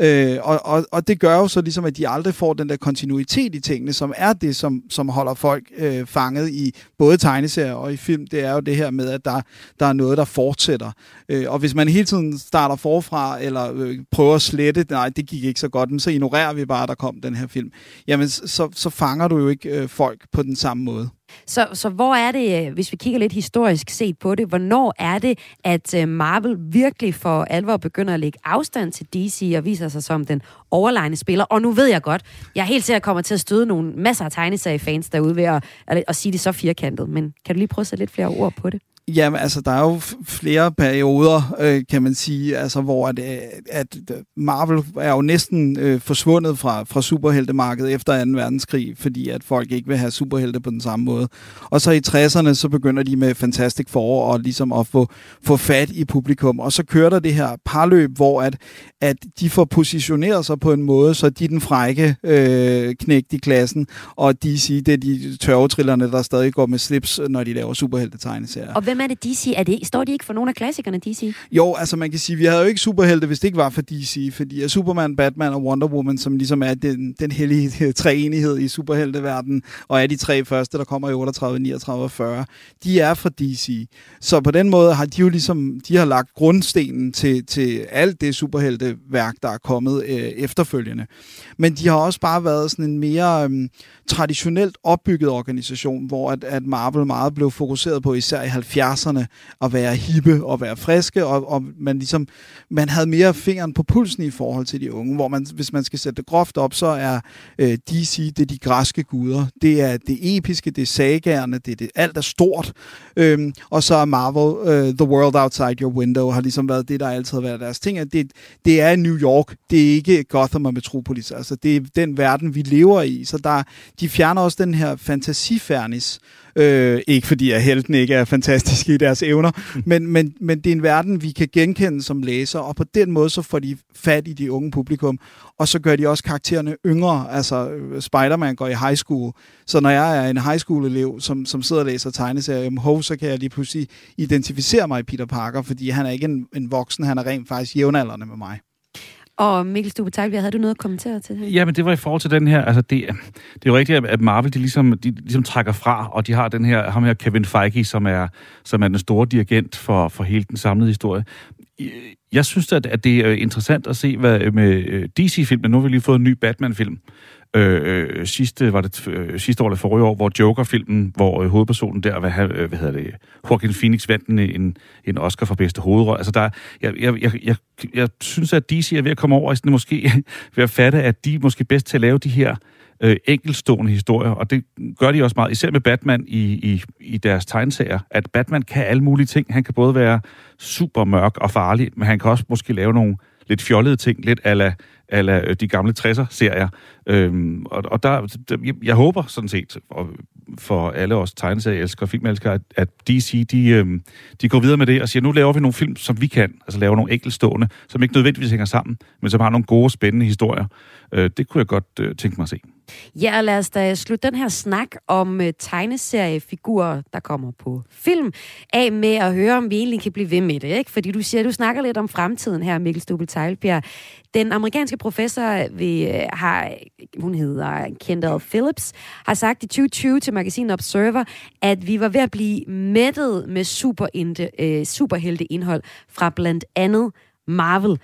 Øh, og, og, og det gør jo så ligesom, at de aldrig får den der kontinuitet i tingene, som er det, som, som holder folk øh, fanget i både tegneserier og i film. Det er jo det her med, at der, der er noget, der fortsætter. Øh, og hvis man hele tiden starter forfra, eller øh, prøver at slette, nej, det gik ikke så godt, men så ignorerer vi bare, at der kom den her film. Jamen, så, så fanger du jo ikke øh, folk på den samme måde. Så, så hvor er det, øh, hvis vi kigger lidt historisk set på det, hvornår er det, at øh, Marvel virkelig for alvor begynder at lægge afstand til DC og viser sig som den overlegne spiller? Og nu ved jeg godt, jeg er helt sikkert kommer til at støde nogle masser af tegneseriefans derude ved at, at, at sige det så firkantet, men kan du lige prøve at sætte lidt flere ord på det? Jamen, altså, der er jo flere perioder, øh, kan man sige, altså, hvor at, øh, at øh, Marvel er jo næsten øh, forsvundet fra, fra superheltemarkedet efter 2. verdenskrig, fordi at folk ikke vil have superhelte på den samme måde. Og så i 60'erne, så begynder de med Fantastic Four og ligesom at få, få fat i publikum. Og så kører der det her parløb, hvor at, at de får positioneret sig på en måde, så de er den frække øh, knægt i klassen, og de siger, det er de tørvetrillerne, der stadig går med slips, når de laver superhelte-tegneserier. Og hvem er det, DC? Er det, står de ikke for nogle af klassikerne, DC? Jo, altså man kan sige, vi havde jo ikke superhelte, hvis det ikke var for DC, fordi Superman, Batman og Wonder Woman, som ligesom er den, den hellige treenighed i superhelteverdenen, og er de tre første, der kommer i 38, 39 og 40, de er fra DC. Så på den måde har de jo ligesom, de har lagt grundstenen til, til alt det superhelteværk, der er kommet øh, efterfølgende. Men de har også bare været sådan en mere øh, traditionelt opbygget organisation, hvor at, at Marvel meget blev fokuseret på, især i 70'erne, at være hippe og være friske, og, og man ligesom, man havde mere fingeren på pulsen i forhold til de unge, hvor man, hvis man skal sætte det groft op, så er øh, DC, det er de græske guder, det er det episke, det er sagerne, det er det, alt er stort, øhm, og så er Marvel, øh, The World Outside Your Window, har ligesom været det, der altid har været deres ting, at det, det er New York, det er ikke Gotham og Metropolis, altså det er den verden, vi lever i, så der, de fjerner også den her fantasifærnis, Øh, ikke fordi at helten ikke er fantastiske i deres evner, men, men, men det er en verden, vi kan genkende som læser, og på den måde så får de fat i de unge publikum, og så gør de også karaktererne yngre. Altså, øh, Spider-Man går i high school, så når jeg er en high school-elev, som, som sidder og læser tegneserier om Ho, så kan jeg lige pludselig identificere mig i Peter Parker, fordi han er ikke en, en voksen, han er rent faktisk jævnaldrende med mig. Og Mikkel Stube havde du noget at kommentere til det? Ja, men det var i forhold til den her, altså det, det er jo rigtigt, at Marvel, de ligesom, de ligesom trækker fra, og de har den her, ham her Kevin Feige, som er, som er den store dirigent for, for hele den samlede historie. Jeg synes, at, at det er interessant at se, hvad med øh, DC-filmen, nu har vi lige fået en ny Batman-film, øh, Øh, øh, sidste, var det øh, sidste år eller forrige år, hvor Joker-filmen, hvor øh, hovedpersonen der, hvad, øh, hvad hedder det, Joaquin Phoenix vandt en, en, en Oscar for bedste hovedrolle. Altså der, jeg, jeg, jeg, jeg, jeg synes, at DC er ved at komme over, sådan måske ved at fatte, at de er måske bedst til at lave de her øh, enkeltstående historier, og det gør de også meget, især med Batman i, i, i deres tegneserier, at Batman kan alle mulige ting. Han kan både være super mørk og farlig, men han kan også måske lave nogle lidt fjollede ting, lidt ala, ala øh, de gamle 60'er-serier. Øhm, og, og der, jeg, jeg håber sådan set, og for alle os tegneserieelskere og filmelskere, at, at DC, de, øhm, de går videre med det og siger, nu laver vi nogle film, som vi kan, altså laver nogle enkeltstående, som ikke nødvendigvis hænger sammen, men som har nogle gode, spændende historier. Øh, det kunne jeg godt øh, tænke mig at se. Ja, og lad os da slutte den her snak om uh, tegneseriefigurer, der kommer på film, af med at høre, om vi egentlig kan blive ved med det. Ikke? Fordi du siger, du snakker lidt om fremtiden her, Mikkel Stubel Tejlbjerg. Den amerikanske professor, vi øh, har, hun hedder Kendall Phillips, har sagt i 2020 til magasinet Observer, at vi var ved at blive mættet med super, uh, øh, superhelteindhold fra blandt andet Marvel.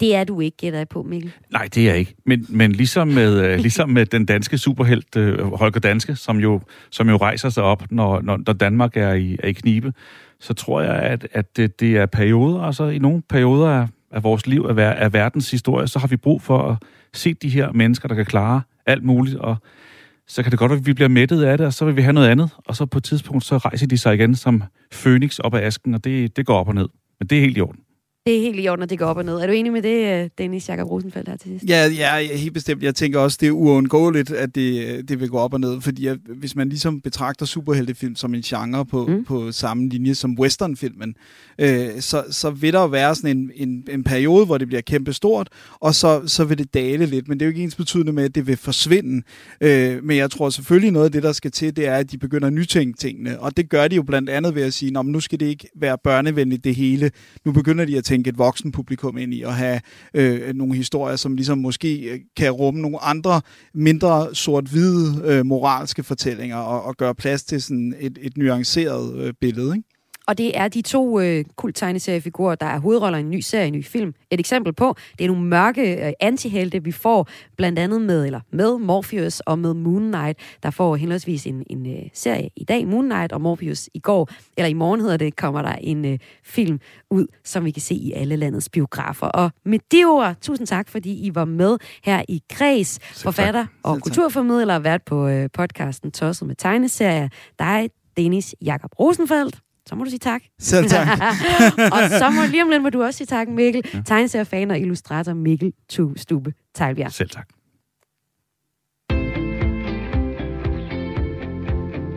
Det er du ikke, gætter jeg på, Mikkel. Nej, det er jeg ikke. Men, men ligesom, med, øh, ligesom med den danske superhelt, øh, Holger Danske, som jo, som jo rejser sig op, når, når, når Danmark er i, er i knibe, så tror jeg, at, at det, det er perioder, altså i nogle perioder af, af vores liv, af, af verdens historie, så har vi brug for at se de her mennesker, der kan klare alt muligt, og så kan det godt være, at vi bliver mættet af det, og så vil vi have noget andet, og så på et tidspunkt, så rejser de sig igen som Phoenix op af asken, og det, det går op og ned. Men det er helt i orden. Det er helt i orden, at det går op og ned. Er du enig med det, øh, Dennis Jakob Rosenfeldt, her til sidst? Ja, ja, helt bestemt. Jeg tænker også, det er uundgåeligt, at det, det vil gå op og ned, fordi at, hvis man ligesom betragter superheltefilm som en genre på, mm. på samme linje som westernfilmen, øh, så, så vil der være sådan en, en, en periode, hvor det bliver kæmpestort, og så, så vil det dale lidt, men det er jo ikke ens betydende med, at det vil forsvinde. Øh, men jeg tror selvfølgelig noget af det, der skal til, det er, at de begynder at nytænke tingene, og det gør de jo blandt andet ved at sige, nu skal det ikke være børnevenligt det hele. Nu begynder de at tænke et voksen publikum ind i, og have øh, nogle historier, som ligesom måske øh, kan rumme nogle andre, mindre sort-hvide øh, moralske fortællinger, og, og gøre plads til sådan et, et nuanceret øh, billede, ikke? Og det er de to øh, kult-tegneseriefigurer, der er hovedroller i en ny serie, en ny film. Et eksempel på, det er nogle mørke øh, antihelte, vi får blandt andet med, eller med Morpheus og med Moon Knight, der får henholdsvis en, en øh, serie i dag, Moon Knight, og Morpheus i går, eller i morgen hedder det, kommer der en øh, film ud, som vi kan se i alle landets biografer. Og med de ord, tusind tak, fordi I var med her i Græs, forfatter og kulturformidler, og vært på øh, podcasten Tosset med tegneserier. Dig, Dennis Jakob Rosenfeldt. Så må du sige tak. Selv tak. og så må lige om lidt må du også sige tak, Mikkel. Ja. Tegneseriefan og illustrator Mikkel Tu Stube Tejlbjerg. Selv tak.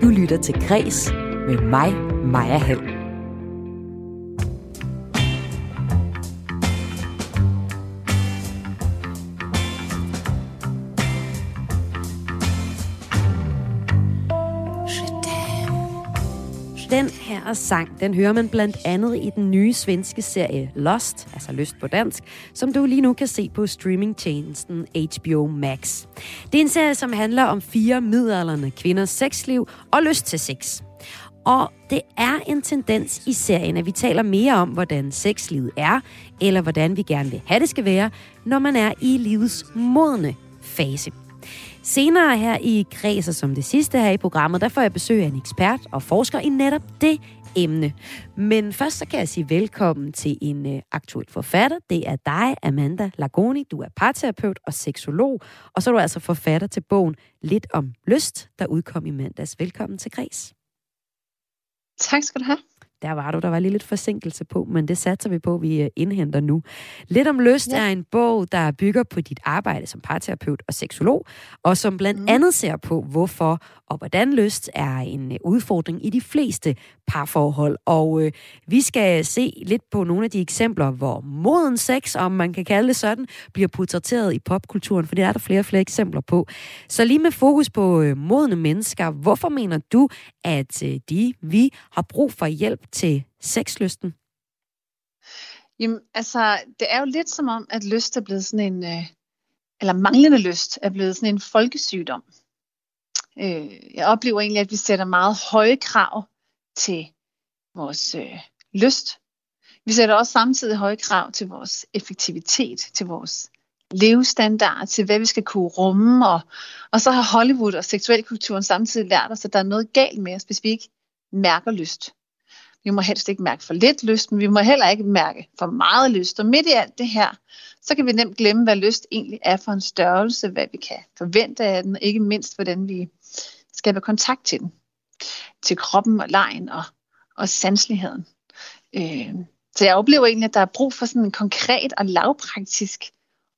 Du lytter til Græs med mig, Maja Hall. Den her sang, den hører man blandt andet i den nye svenske serie Lost, altså Lyst på dansk, som du lige nu kan se på streamingtjenesten HBO Max. Det er en serie, som handler om fire midalderne kvinders sexliv og lyst til sex. Og det er en tendens i serien, at vi taler mere om, hvordan sexlivet er, eller hvordan vi gerne vil have det skal være, når man er i livets modne fase. Senere her i Græser som det sidste her i programmet, der får jeg besøg af en ekspert og forsker i netop det emne. Men først så kan jeg sige velkommen til en øh, aktuel forfatter. Det er dig, Amanda Lagoni. Du er parterapeut og seksolog, og så er du altså forfatter til bogen Lidt om lyst, der udkom i mandags. Velkommen til Græs. Tak skal du have. Der var du, der var lige lidt forsinkelse på, men det satser vi på, vi øh, indhenter nu. Lidt om lyst ja. er en bog, der bygger på dit arbejde som parterapeut og seksolog, og som blandt mm. andet ser på, hvorfor og hvordan lyst er en øh, udfordring i de fleste parforhold. Og øh, vi skal se lidt på nogle af de eksempler, hvor moden sex, om man kan kalde det sådan, bliver portrætteret i popkulturen, for det er der flere og flere eksempler på. Så lige med fokus på øh, modne mennesker, hvorfor mener du, at øh, de, vi, har brug for hjælp til sexlysten? Jamen, altså, det er jo lidt som om, at lyst er blevet sådan en, øh, eller manglende lyst er blevet sådan en folkesygdom. Øh, jeg oplever egentlig, at vi sætter meget høje krav til vores øh, lyst. Vi sætter også samtidig høje krav til vores effektivitet, til vores levestandard, til hvad vi skal kunne rumme. Og, og så har Hollywood og seksualkulturen samtidig lært os, at der er noget galt med os, hvis vi ikke mærker lyst. Vi må helst ikke mærke for lidt lyst, men vi må heller ikke mærke for meget lyst. Og midt i alt det her, så kan vi nemt glemme, hvad lyst egentlig er for en størrelse, hvad vi kan forvente af den, og ikke mindst, hvordan vi skaber kontakt til den. Til kroppen og lejen og, og sansligheden. Øh, så jeg oplever egentlig, at der er brug for sådan en konkret og lavpraktisk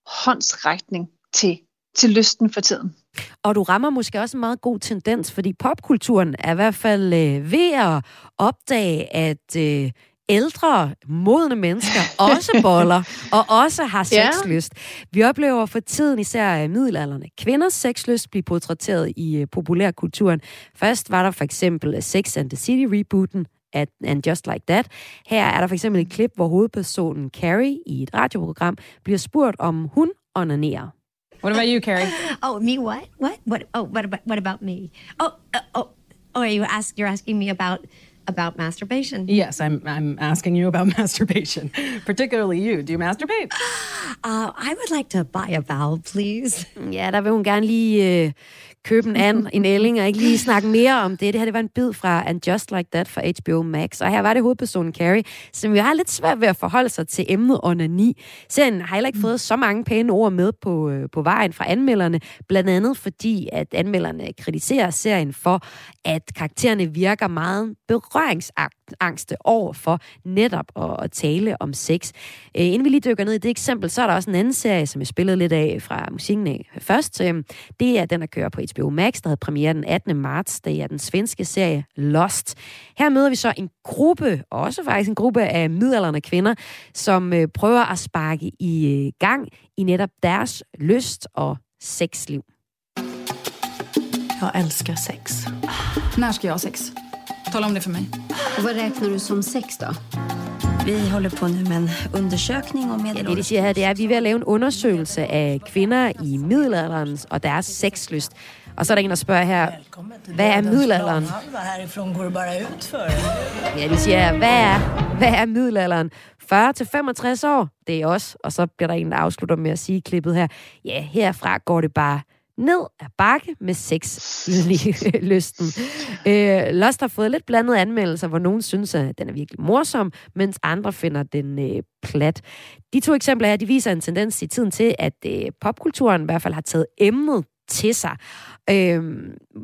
håndsrækning til, til lysten for tiden. Og du rammer måske også en meget god tendens, fordi popkulturen er i hvert fald øh, ved at opdage, at øh, ældre, modne mennesker også boller og også har Ja. sexlyst. Vi oplever for tiden især øh, middelalderne kvinders sexlyst blive portrætteret i øh, populærkulturen. Først var der for eksempel øh, Sex and the City rebooten at, and Just Like That. Her er der for eksempel et klip, hvor hovedpersonen Carrie i et radioprogram bliver spurgt, om hun onanerer. What about you, Carrie? Oh, me? What? What? What? Oh, what about what about me? Oh, uh, oh, oh. Are you ask? You're asking me about about masturbation? Yes, I'm. I'm asking you about masturbation, particularly you. Do you masturbate? Uh, I would like to buy a valve, please. Ja, der vil hun gerne lige øh, købe en and, en ælling, og ikke lige snakke mere om det. Det her det var en bid fra And Just Like That fra HBO Max. Og her var det hovedpersonen Carrie, som jo har lidt svært ved at forholde sig til emnet onani. Serien har heller ikke fået så mange pæne ord med på, øh, på vejen fra anmelderne, blandt andet fordi, at anmelderne kritiserer serien for, at karaktererne virker meget berøringsangste over for netop at, at tale om sex. Øh, inden vi lige dykker ned i det eksempel, så er der også en anden serie, som jeg spillede lidt af fra musikken af først. Øh, det er den, der kører på HBO Max, der havde premiere den 18. marts. Det er den svenske serie Lost. Her møder vi så en gruppe, også faktisk en gruppe af midaldrende kvinder, som øh, prøver at sparke i øh, gang i netop deres lyst og sexliv. Jag älskar sex. När ska jag ha sex? Tala om det för mig. Vad räknar du som sex då? Vi håller på nu med en undersökning om Ja, det, de siger her, det er, at vi er ved at lave en undersøgelse af kvinder i middelalderen og deres sexlyst. Og så er der en, der spørger her, hvad er middelalderen? Härifrån går det bara ut för Ja, de siger, hvad er, hvad er middelalderen? 40 til 65 år, det er os. Og så bliver der en, der afslutter med at sige i klippet her, ja, herfra går det bare ned ad bakke med sexlysten. Øh, Lost har fået lidt blandede anmeldelser, hvor nogen synes, at den er virkelig morsom, mens andre finder den øh, plat. De to eksempler her, de viser en tendens i tiden til, at øh, popkulturen i hvert fald har taget emnet til sig. Øh,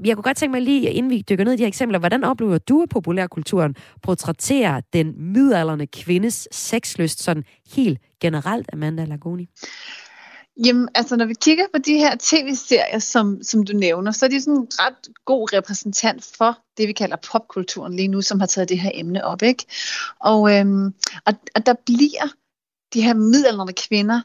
jeg kunne godt tænke mig lige, inden vi dykker ned i de her eksempler, hvordan oplever du, at populærkulturen portrætterer den midalderne kvindes sexlyst sådan helt generelt, Amanda Lagoni? Jamen, altså når vi kigger på de her tv-serier, som, som du nævner, så er de sådan en ret god repræsentant for det, vi kalder popkulturen lige nu, som har taget det her emne op. Ikke? Og, øhm, og, og der bliver de her midaldrende kvinder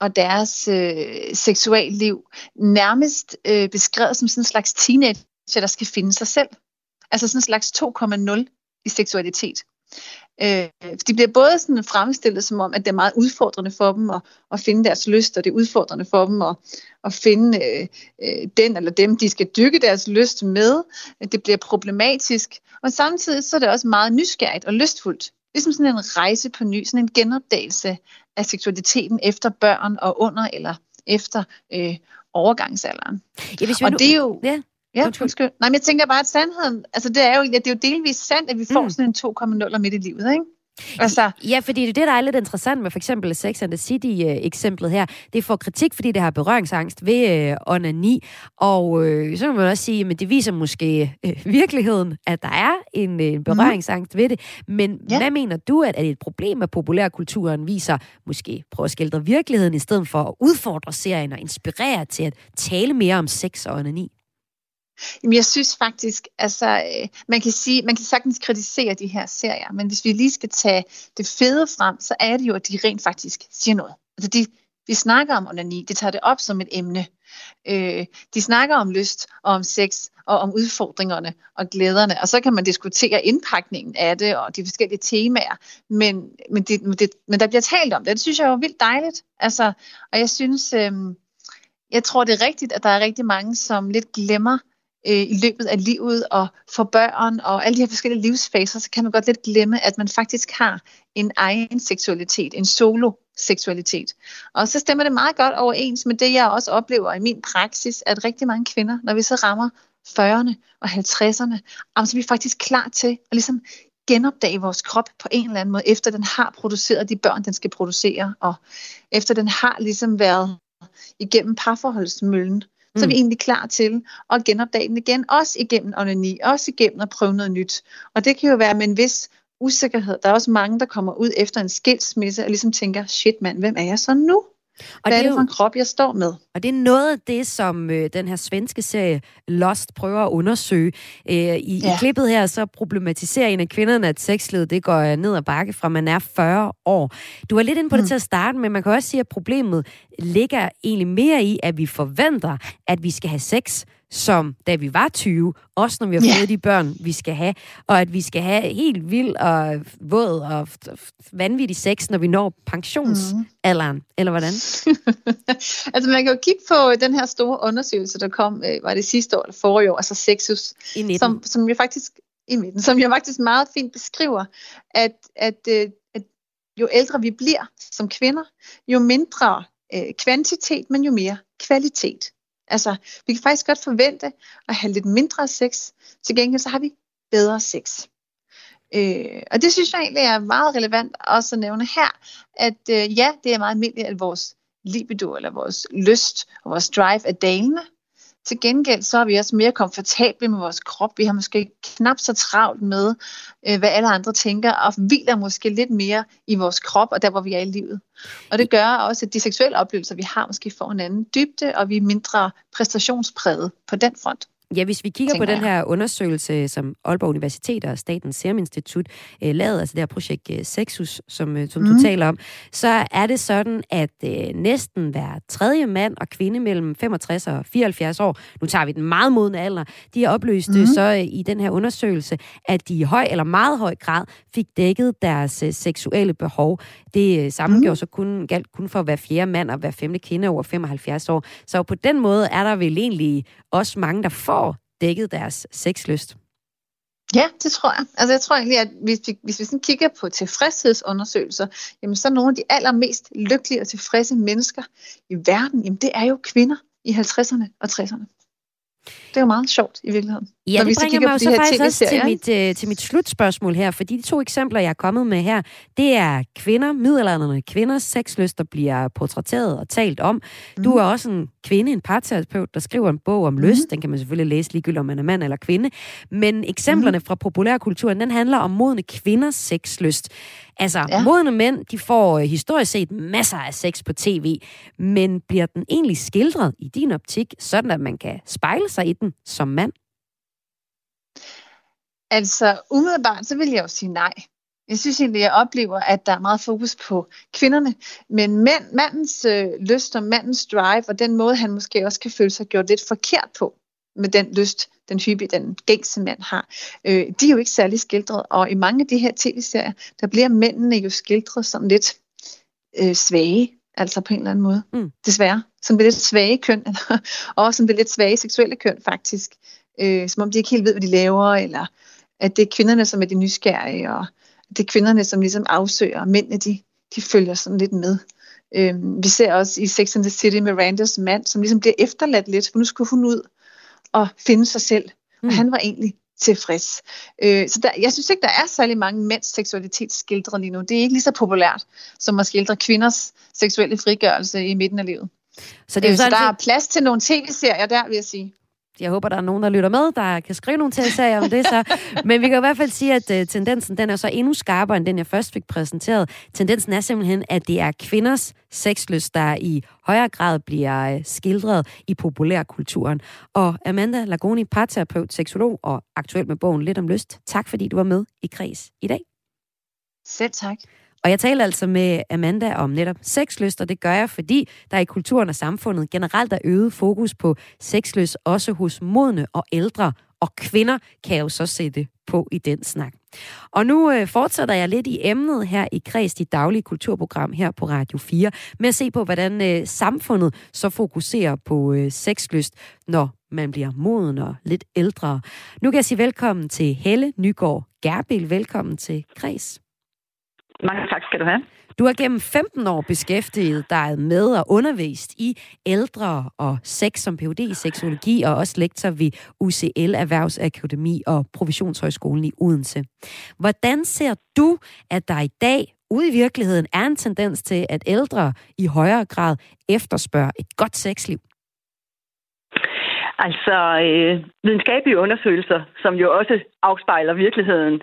og deres øh, seksualliv nærmest øh, beskrevet som sådan en slags teenager, der skal finde sig selv. Altså sådan en slags 2,0 i seksualitet. Øh, de bliver både sådan fremstillet som om, at det er meget udfordrende for dem at, at finde deres lyst, og det er udfordrende for dem at, at finde øh, øh, den eller dem, de skal dykke deres lyst med. Det bliver problematisk, og samtidig så er det også meget nysgerrigt og lystfuldt. Ligesom sådan en rejse på ny, sådan en genopdagelse af seksualiteten efter børn og under eller efter øh, overgangsalderen. Ja, hvis vi og nu... det er jo... Ja. Ja, undskyld. Nej, men jeg tænker bare, at sandheden, altså det er jo, det er jo delvis sandt, at vi får mm. sådan en 2,0 midt i livet, ikke? Altså, ja, fordi det, der er lidt interessant med for eksempel Sex and the City-eksemplet her, det får kritik, fordi det har berøringsangst ved øh, onani, og øh, så kan man også sige, at det viser måske øh, virkeligheden, at der er en, en berøringsangst mm. ved det. Men ja. hvad mener du, at er det et problem, at populærkulturen viser, måske prøve at skildre virkeligheden, i stedet for at udfordre serien og inspirere til at tale mere om sex og onani? Jamen, jeg synes faktisk, altså, øh, man kan sige, man kan sagtens kritisere de her serier, men hvis vi lige skal tage det fede frem, så er det jo, at de rent faktisk siger noget. Altså, de, vi snakker om onani, de tager det op som et emne. Øh, de snakker om lyst og om sex og om udfordringerne og glæderne, og så kan man diskutere indpakningen af det og de forskellige temaer, men, men, det, men, det, men der bliver talt om det, det synes jeg er vildt dejligt. Altså, og jeg synes, øh, jeg tror det er rigtigt, at der er rigtig mange, som lidt glemmer, øh, i løbet af livet og for børn og alle de her forskellige livsfaser, så kan man godt lidt glemme, at man faktisk har en egen seksualitet, en solo-seksualitet. Og så stemmer det meget godt overens med det, jeg også oplever i min praksis, at rigtig mange kvinder, når vi så rammer 40'erne og 50'erne, så er vi faktisk klar til at ligesom genopdage vores krop på en eller anden måde, efter den har produceret de børn, den skal producere, og efter den har ligesom været igennem parforholdsmøllen, så er vi egentlig klar til at genopdage den igen, også igennem onani, også igennem at prøve noget nyt. Og det kan jo være med en vis usikkerhed. Der er også mange, der kommer ud efter en skilsmisse og ligesom tænker, shit mand, hvem er jeg så nu? Og Hvad det er det for en krop, jeg står med? Og det er noget af det, som øh, den her svenske serie Lost prøver at undersøge. Øh, i, ja. I klippet her, så problematiserer en af kvinderne, at sexlivet det går ned ad bakke fra man er 40 år. Du var lidt inde på mm. det til at starte, men man kan også sige, at problemet ligger egentlig mere i, at vi forventer, at vi skal have sex som da vi var 20, også når vi har fået yeah. de børn, vi skal have, og at vi skal have helt vild og våd og vanvittig sex, når vi når pensionsalderen, mm. eller hvordan? altså man kan jo kigge på den her store undersøgelse, der kom, øh, var det sidste år eller forrige år, altså Sexus, I som, som jo faktisk i midten, som jo faktisk meget fint beskriver, at, at, øh, at jo ældre vi bliver som kvinder, jo mindre øh, kvantitet, men jo mere kvalitet. Altså, vi kan faktisk godt forvente at have lidt mindre sex. Til gengæld så har vi bedre sex. Øh, og det synes jeg egentlig er meget relevant også at nævne her, at øh, ja, det er meget almindeligt, at vores libido eller vores lyst og vores drive er dalende. Til gengæld så er vi også mere komfortable med vores krop. Vi har måske knap så travlt med, øh, hvad alle andre tænker, og hviler måske lidt mere i vores krop og der, hvor vi er i livet. Og det gør også, at de seksuelle oplevelser, vi har, måske får en anden dybde, og vi er mindre præstationspræget på den front. Ja, hvis vi kigger på den her undersøgelse, som Aalborg Universitet og Statens Serum Institut øh, lavede, altså det her projekt øh, Sexus, som, øh, som mm. du Mhm. taler om, så er det sådan, at øh, næsten hver tredje mand og kvinde mellem 65 og 74 år, nu tager vi den meget modne alder, de har oplyst mm. Så øh, i den her undersøgelse, at de i høj eller meget høj grad fik dækket deres øh, seksuelle behov. Det øh, samme mm. Så kun, galt kun for hver fjerde mand og hver femte kvinde over 75 år. Så på den måde er der vel egentlig også mange, der får dækket deres sexlyst. Ja, det tror jeg. Altså jeg tror egentlig, at hvis vi, hvis vi sådan kigger på tilfredshedsundersøgelser, jamen så er nogle af de allermest lykkelige og tilfredse mennesker i verden, jamen det er jo kvinder i 50'erne og 60'erne. Det er jo meget sjovt i virkeligheden. Ja, Når vi det så bringer mig jo så faktisk også til mit, øh, til mit slutspørgsmål her, fordi de to eksempler, jeg er kommet med her, det er kvinder, middelalderne kvinders sexlyst, der bliver portrætteret og talt om. Mm. Du er også en kvinde, en parterapeut, der skriver en bog om mm. lyst. Den kan man selvfølgelig læse ligegyldigt, om man er mand eller kvinde. Men eksemplerne mm. fra populærkulturen, den handler om modne kvinders sexlyst. Altså, ja. modne mænd, de får øh, historisk set masser af sex på tv, men bliver den egentlig skildret i din optik, sådan at man kan spejle sig i den som mand? Altså, umiddelbart, så vil jeg jo sige nej. Jeg synes egentlig, jeg oplever, at der er meget fokus på kvinderne. Men mænd, mandens øh, lyst og mandens drive, og den måde, han måske også kan føle sig gjort lidt forkert på, med den lyst, den hyppige, den gængse mand har, øh, de er jo ikke særlig skildret. Og i mange af de her tv-serier, der bliver mændene jo skildret sådan lidt øh, svage, altså på en eller anden måde. Mm. Desværre. Som det lidt svage køn, og også som det lidt svage seksuelle køn faktisk. Øh, som om de ikke helt ved, hvad de laver, eller at det er kvinderne, som er de nysgerrige, og det er kvinderne, som ligesom afsøger, og mændene, de, de følger sådan lidt med. Øhm, vi ser også i Sex and the City Mirandas mand, som ligesom bliver efterladt lidt, for nu skulle hun ud og finde sig selv, mm. og han var egentlig tilfreds. Øh, så der, jeg synes ikke, der er særlig mange mænds seksualitet skildret lige nu. Det er ikke lige så populært, som at skildre kvinders seksuelle frigørelse i midten af livet. Så, det er jo øh, så der er plads til nogle tv-serier der, vil jeg sige. Jeg håber, der er nogen, der lytter med, der kan skrive nogle tv-serier om det så. Men vi kan i hvert fald sige, at øh, tendensen den er så endnu skarpere, end den jeg først fik præsenteret. Tendensen er simpelthen, at det er kvinders sexlyst, der i højere grad bliver uh, skildret i populærkulturen. Og Amanda Lagoni, parterapeut, seksolog og aktuel med bogen Lidt om lyst. Tak fordi du var med i Kreds i dag. Selv tak. Og jeg taler altså med Amanda om netop sexlyst, og det gør jeg, fordi der i kulturen og samfundet generelt er øget fokus på sexlyst, også hos modne og ældre, og kvinder kan jo så sætte på i den snak. Og nu øh, fortsætter jeg lidt i emnet her i Kreds, dit daglige kulturprogram her på Radio 4, med at se på, hvordan øh, samfundet så fokuserer på øh, sexlyst, når man bliver moden og lidt ældre. Nu kan jeg sige velkommen til Helle Nygaard Gerbil. Velkommen til Kreds. Mange tak skal du have. Du har gennem 15 år beskæftiget dig med og undervist i ældre og sex som Ph.D. i seksologi og også lektor ved UCL Erhvervsakademi og Professionshøjskolen i Odense. Hvordan ser du, at der i dag ude i virkeligheden er en tendens til, at ældre i højere grad efterspørger et godt sexliv? Altså, øh, videnskabelige undersøgelser, som jo også afspejler virkeligheden,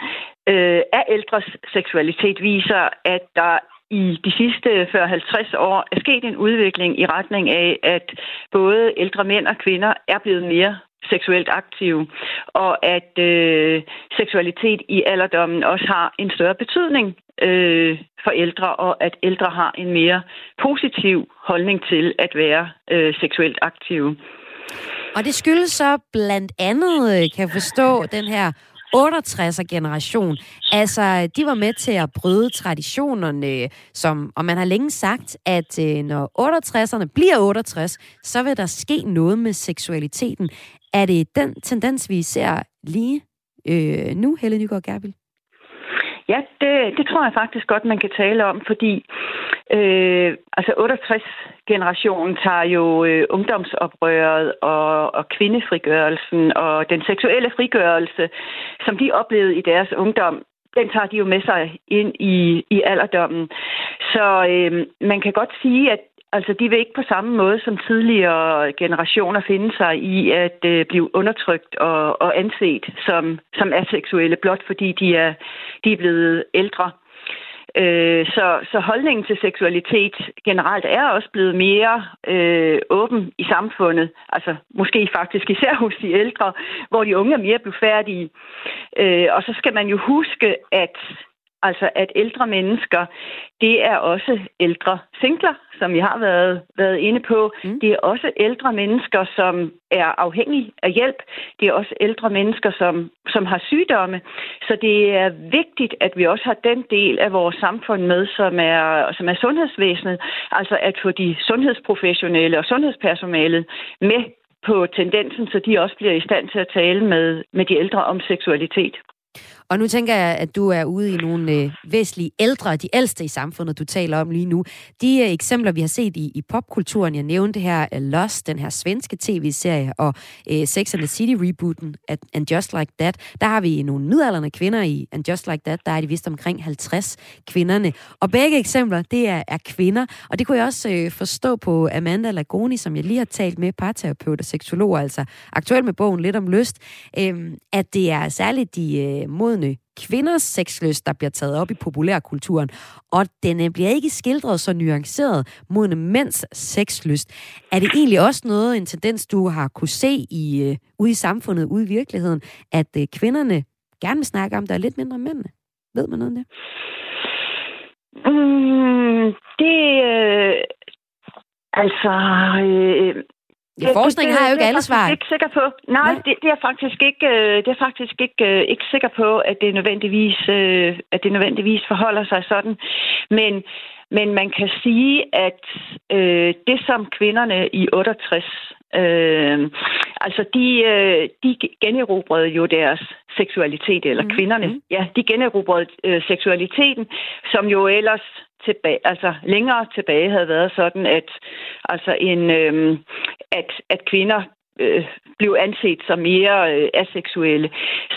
øh, af ældres seksualitet viser, at der i de sidste 40-50 år er sket en udvikling i retning af, at både ældre mænd og kvinder er blevet mere seksuelt aktive, og at øh, seksualitet i alderdommen også har en større betydning øh, for ældre, og at ældre har en mere positiv holdning til at være øh, seksuelt aktive. Og det skyldes så blandt andet, øh, kan jeg forstå, den her 68'er-generation. Altså, de var med til at bryde traditionerne, som, og man har længe sagt, at øh, når 68'erne bliver 68, så vil der ske noget med seksualiteten. Er det den tendens, vi ser lige øh, nu, Helle Nygaard Gerbil? Ja, det, det tror jeg faktisk godt, man kan tale om, fordi øh, altså 68-generationen tager jo øh, ungdomsoprøret og, og kvindefrigørelsen og den seksuelle frigørelse, som de oplevede i deres ungdom, den tager de jo med sig ind i, i alderdommen. Så øh, man kan godt sige, at Altså, de vil ikke på samme måde som tidligere generationer finde sig i at øh, blive undertrykt og, og anset som, som aseksuelle, blot fordi de er, de er blevet ældre. Øh, så, så holdningen til seksualitet generelt er også blevet mere øh, åben i samfundet. Altså måske faktisk især hos de ældre, hvor de unge er mere blufærdige. Øh, og så skal man jo huske, at Altså at ældre mennesker, det er også ældre singler, som vi har været, været inde på. Mm. Det er også ældre mennesker, som er afhængige af hjælp. Det er også ældre mennesker, som, som har sygdomme. Så det er vigtigt, at vi også har den del af vores samfund med, som er, som er sundhedsvæsenet. Altså at få de sundhedsprofessionelle og sundhedspersonalet med på tendensen, så de også bliver i stand til at tale med, med de ældre om seksualitet. Og nu tænker jeg, at du er ude i nogle øh, væsentlige ældre, de ældste i samfundet, du taler om lige nu. De øh, eksempler, vi har set i, i popkulturen, jeg nævnte her Lost, den her svenske tv-serie, og øh, Sex and the City-rebooten, And Just Like That, der har vi nogle midalderne kvinder i And Just Like That, der er de vist omkring 50 kvinderne. Og begge eksempler, det er, er kvinder, og det kunne jeg også øh, forstå på Amanda Lagoni, som jeg lige har talt med, parterapeut og seksolog, altså aktuelt med bogen Lidt om lyst, øh, at det er særligt de øh, mod kvinders sexlyst, der bliver taget op i populærkulturen, og den øh, bliver ikke skildret så nuanceret mod mænds sexlyst. Er det egentlig også noget, en tendens, du har kunne se i, øh, ude i samfundet, ude i virkeligheden, at øh, kvinderne gerne vil snakke om, der er lidt mindre mændene? Ved man noget om det? Mm, det, øh, altså, øh, Ja, forskning har jo ikke alle svar. Ikke sikker på. Nej, Nej. Det, det, er faktisk ikke. Øh, det er faktisk ikke, øh, ikke sikker på, at det nødvendigvis, øh, at det nødvendigvis forholder sig sådan. Men, men man kan sige, at øh, det som kvinderne i 68 Øh, altså, de, øh, de generobrede jo deres seksualitet, eller mm. kvinderne, mm. ja, de generobrede øh, seksualiteten, som jo ellers tilbage, altså længere tilbage havde været sådan, at altså en, øh, at, at kvinder øh, blev anset som mere øh, aseksuelle.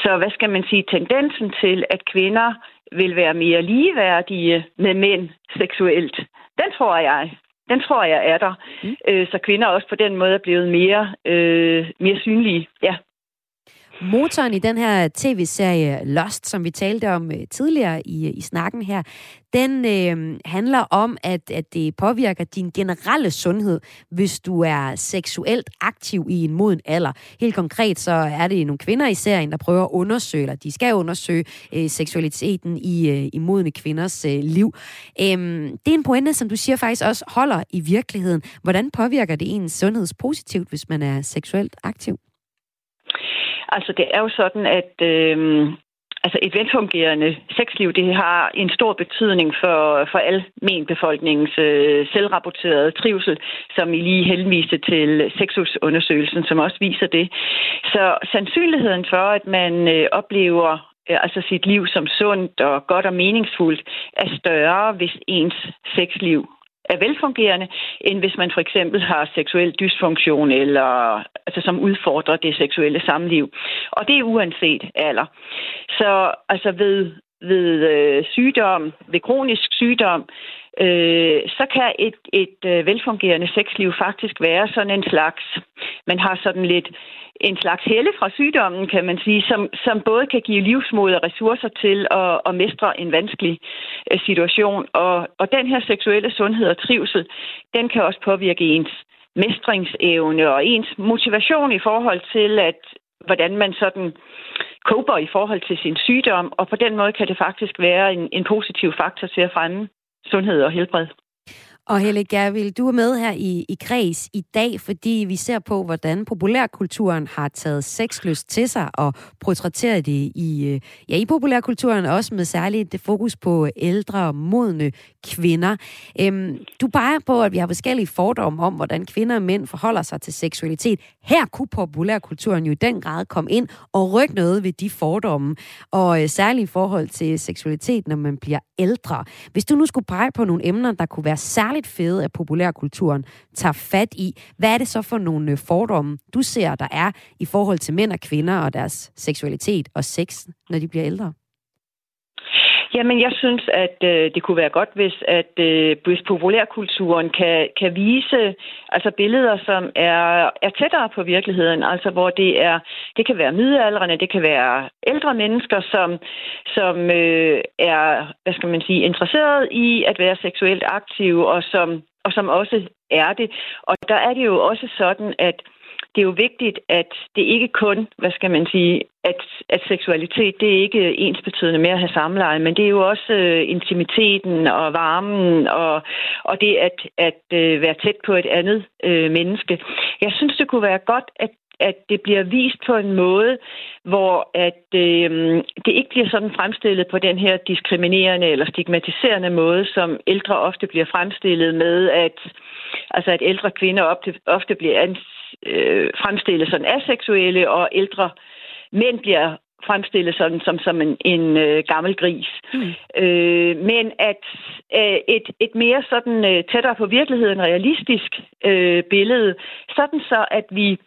Så hvad skal man sige, tendensen til, at kvinder vil være mere ligeværdige med mænd seksuelt, den tror jeg, den tror jeg er der. Mm. Øh, så kvinder også på den måde er blevet mere, øh, mere synlige. Ja. Motoren i den her tv-serie Lost, som vi talte om øh, tidligere i, øh, i snakken her, den øh, handler om, at, at det påvirker din generelle sundhed, hvis du er seksuelt aktiv i en moden alder. Helt konkret så er det nogle kvinder i serien, der prøver at undersøge, eller de skal undersøge øh, seksualiteten i, øh, i modne kvinders øh, liv. Øh, det er en pointe, som du siger faktisk også holder i virkeligheden. Hvordan påvirker det ens sundhed positivt, hvis man er seksuelt aktiv? Altså, det er jo sådan, at øh, altså et velfungerende sexliv, det har en stor betydning for, for al menbefolkningens øh, selvrapporterede trivsel, som I lige henviste til sexusundersøgelsen, som også viser det. Så sandsynligheden for, at man øh, oplever øh, altså sit liv som sundt og godt og meningsfuldt, er større, hvis ens sexliv er velfungerende, end hvis man for eksempel har seksuel dysfunktion, eller altså, som udfordrer det seksuelle samliv. Og det er uanset alder. Så altså ved, ved øh, sygdom, ved kronisk sygdom, øh, så kan et, et øh, velfungerende sexliv faktisk være sådan en slags, man har sådan lidt en slags helle fra sygdommen, kan man sige, som, som både kan give livsmod og ressourcer til at, at mestre en vanskelig øh, situation. Og, og den her seksuelle sundhed og trivsel, den kan også påvirke ens mestringsevne og ens motivation i forhold til, at hvordan man sådan koper i forhold til sin sygdom, og på den måde kan det faktisk være en, en positiv faktor til at fremme sundhed og helbred. Og Helle Gervild, du er med her i, i Kreds i dag, fordi vi ser på, hvordan populærkulturen har taget sexlyst til sig og portrætteret det i, øh, ja, i populærkulturen, også med særligt det fokus på ældre, modne kvinder. Øhm, du peger på, at vi har forskellige fordomme om, hvordan kvinder og mænd forholder sig til seksualitet. Her kunne populærkulturen jo i den grad komme ind og rykke noget ved de fordomme, og øh, særligt i forhold til seksualitet, når man bliver ældre. Hvis du nu skulle pege på nogle emner, der kunne være særligt fede, at populærkulturen tager fat i, hvad er det så for nogle øh, fordomme, du ser, der er i forhold til mænd og kvinder og deres seksualitet og sex, når de bliver ældre? Jamen, jeg synes, at øh, det kunne være godt, hvis, at, øh, hvis populærkulturen kan, kan vise altså billeder, som er, er tættere på virkeligheden, altså hvor det er, det kan være middelalderne, det kan være ældre mennesker, som, som øh, er, hvad skal man sige, interesseret i at være seksuelt aktive, og som, og som også er det. Og der er det jo også sådan, at det er jo vigtigt, at det ikke kun, hvad skal man sige, at, at seksualitet, det er ikke ens betydende med at have samleje, men det er jo også øh, intimiteten og varmen og, og det at, at øh, være tæt på et andet øh, menneske. Jeg synes, det kunne være godt, at at det bliver vist på en måde, hvor at øh, det ikke bliver sådan fremstillet på den her diskriminerende eller stigmatiserende måde, som ældre ofte bliver fremstillet med, at altså at ældre kvinder ofte, ofte bliver ans, øh, fremstillet sådan aseksuelle, og ældre mænd bliver fremstillet sådan som, som en, en øh, gammel gris. Mm. Øh, men at øh, et, et mere sådan øh, tættere på virkeligheden realistisk øh, billede, sådan så at vi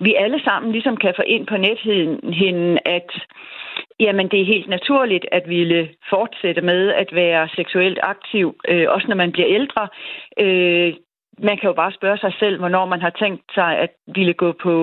vi alle sammen ligesom kan få ind på netheden, at jamen, det er helt naturligt at ville fortsætte med at være seksuelt aktiv, øh, også når man bliver ældre. Øh, man kan jo bare spørge sig selv, hvornår man har tænkt sig at ville gå på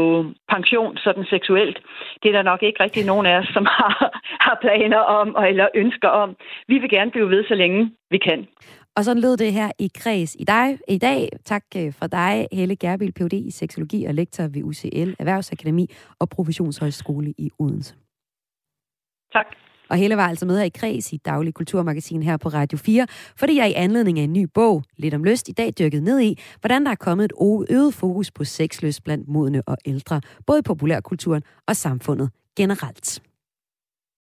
pension sådan seksuelt. Det er der nok ikke rigtig nogen af os, som har, har planer om eller ønsker om. Vi vil gerne blive ved, så længe vi kan. Og så lød det her i kreds i dig i dag. Tak øh, for dig, Helle Gerbil, Ph.D. i seksologi og lektor ved UCL Erhvervsakademi og Professionshøjskole i Odense. Tak. Og Helle var altså med her i Kreds i Daglig Kulturmagasin her på Radio 4, fordi jeg i anledning af en ny bog, Lidt om lyst, i dag dykket ned i, hvordan der er kommet et øget fokus på sexløs blandt modne og ældre, både i populærkulturen og samfundet generelt.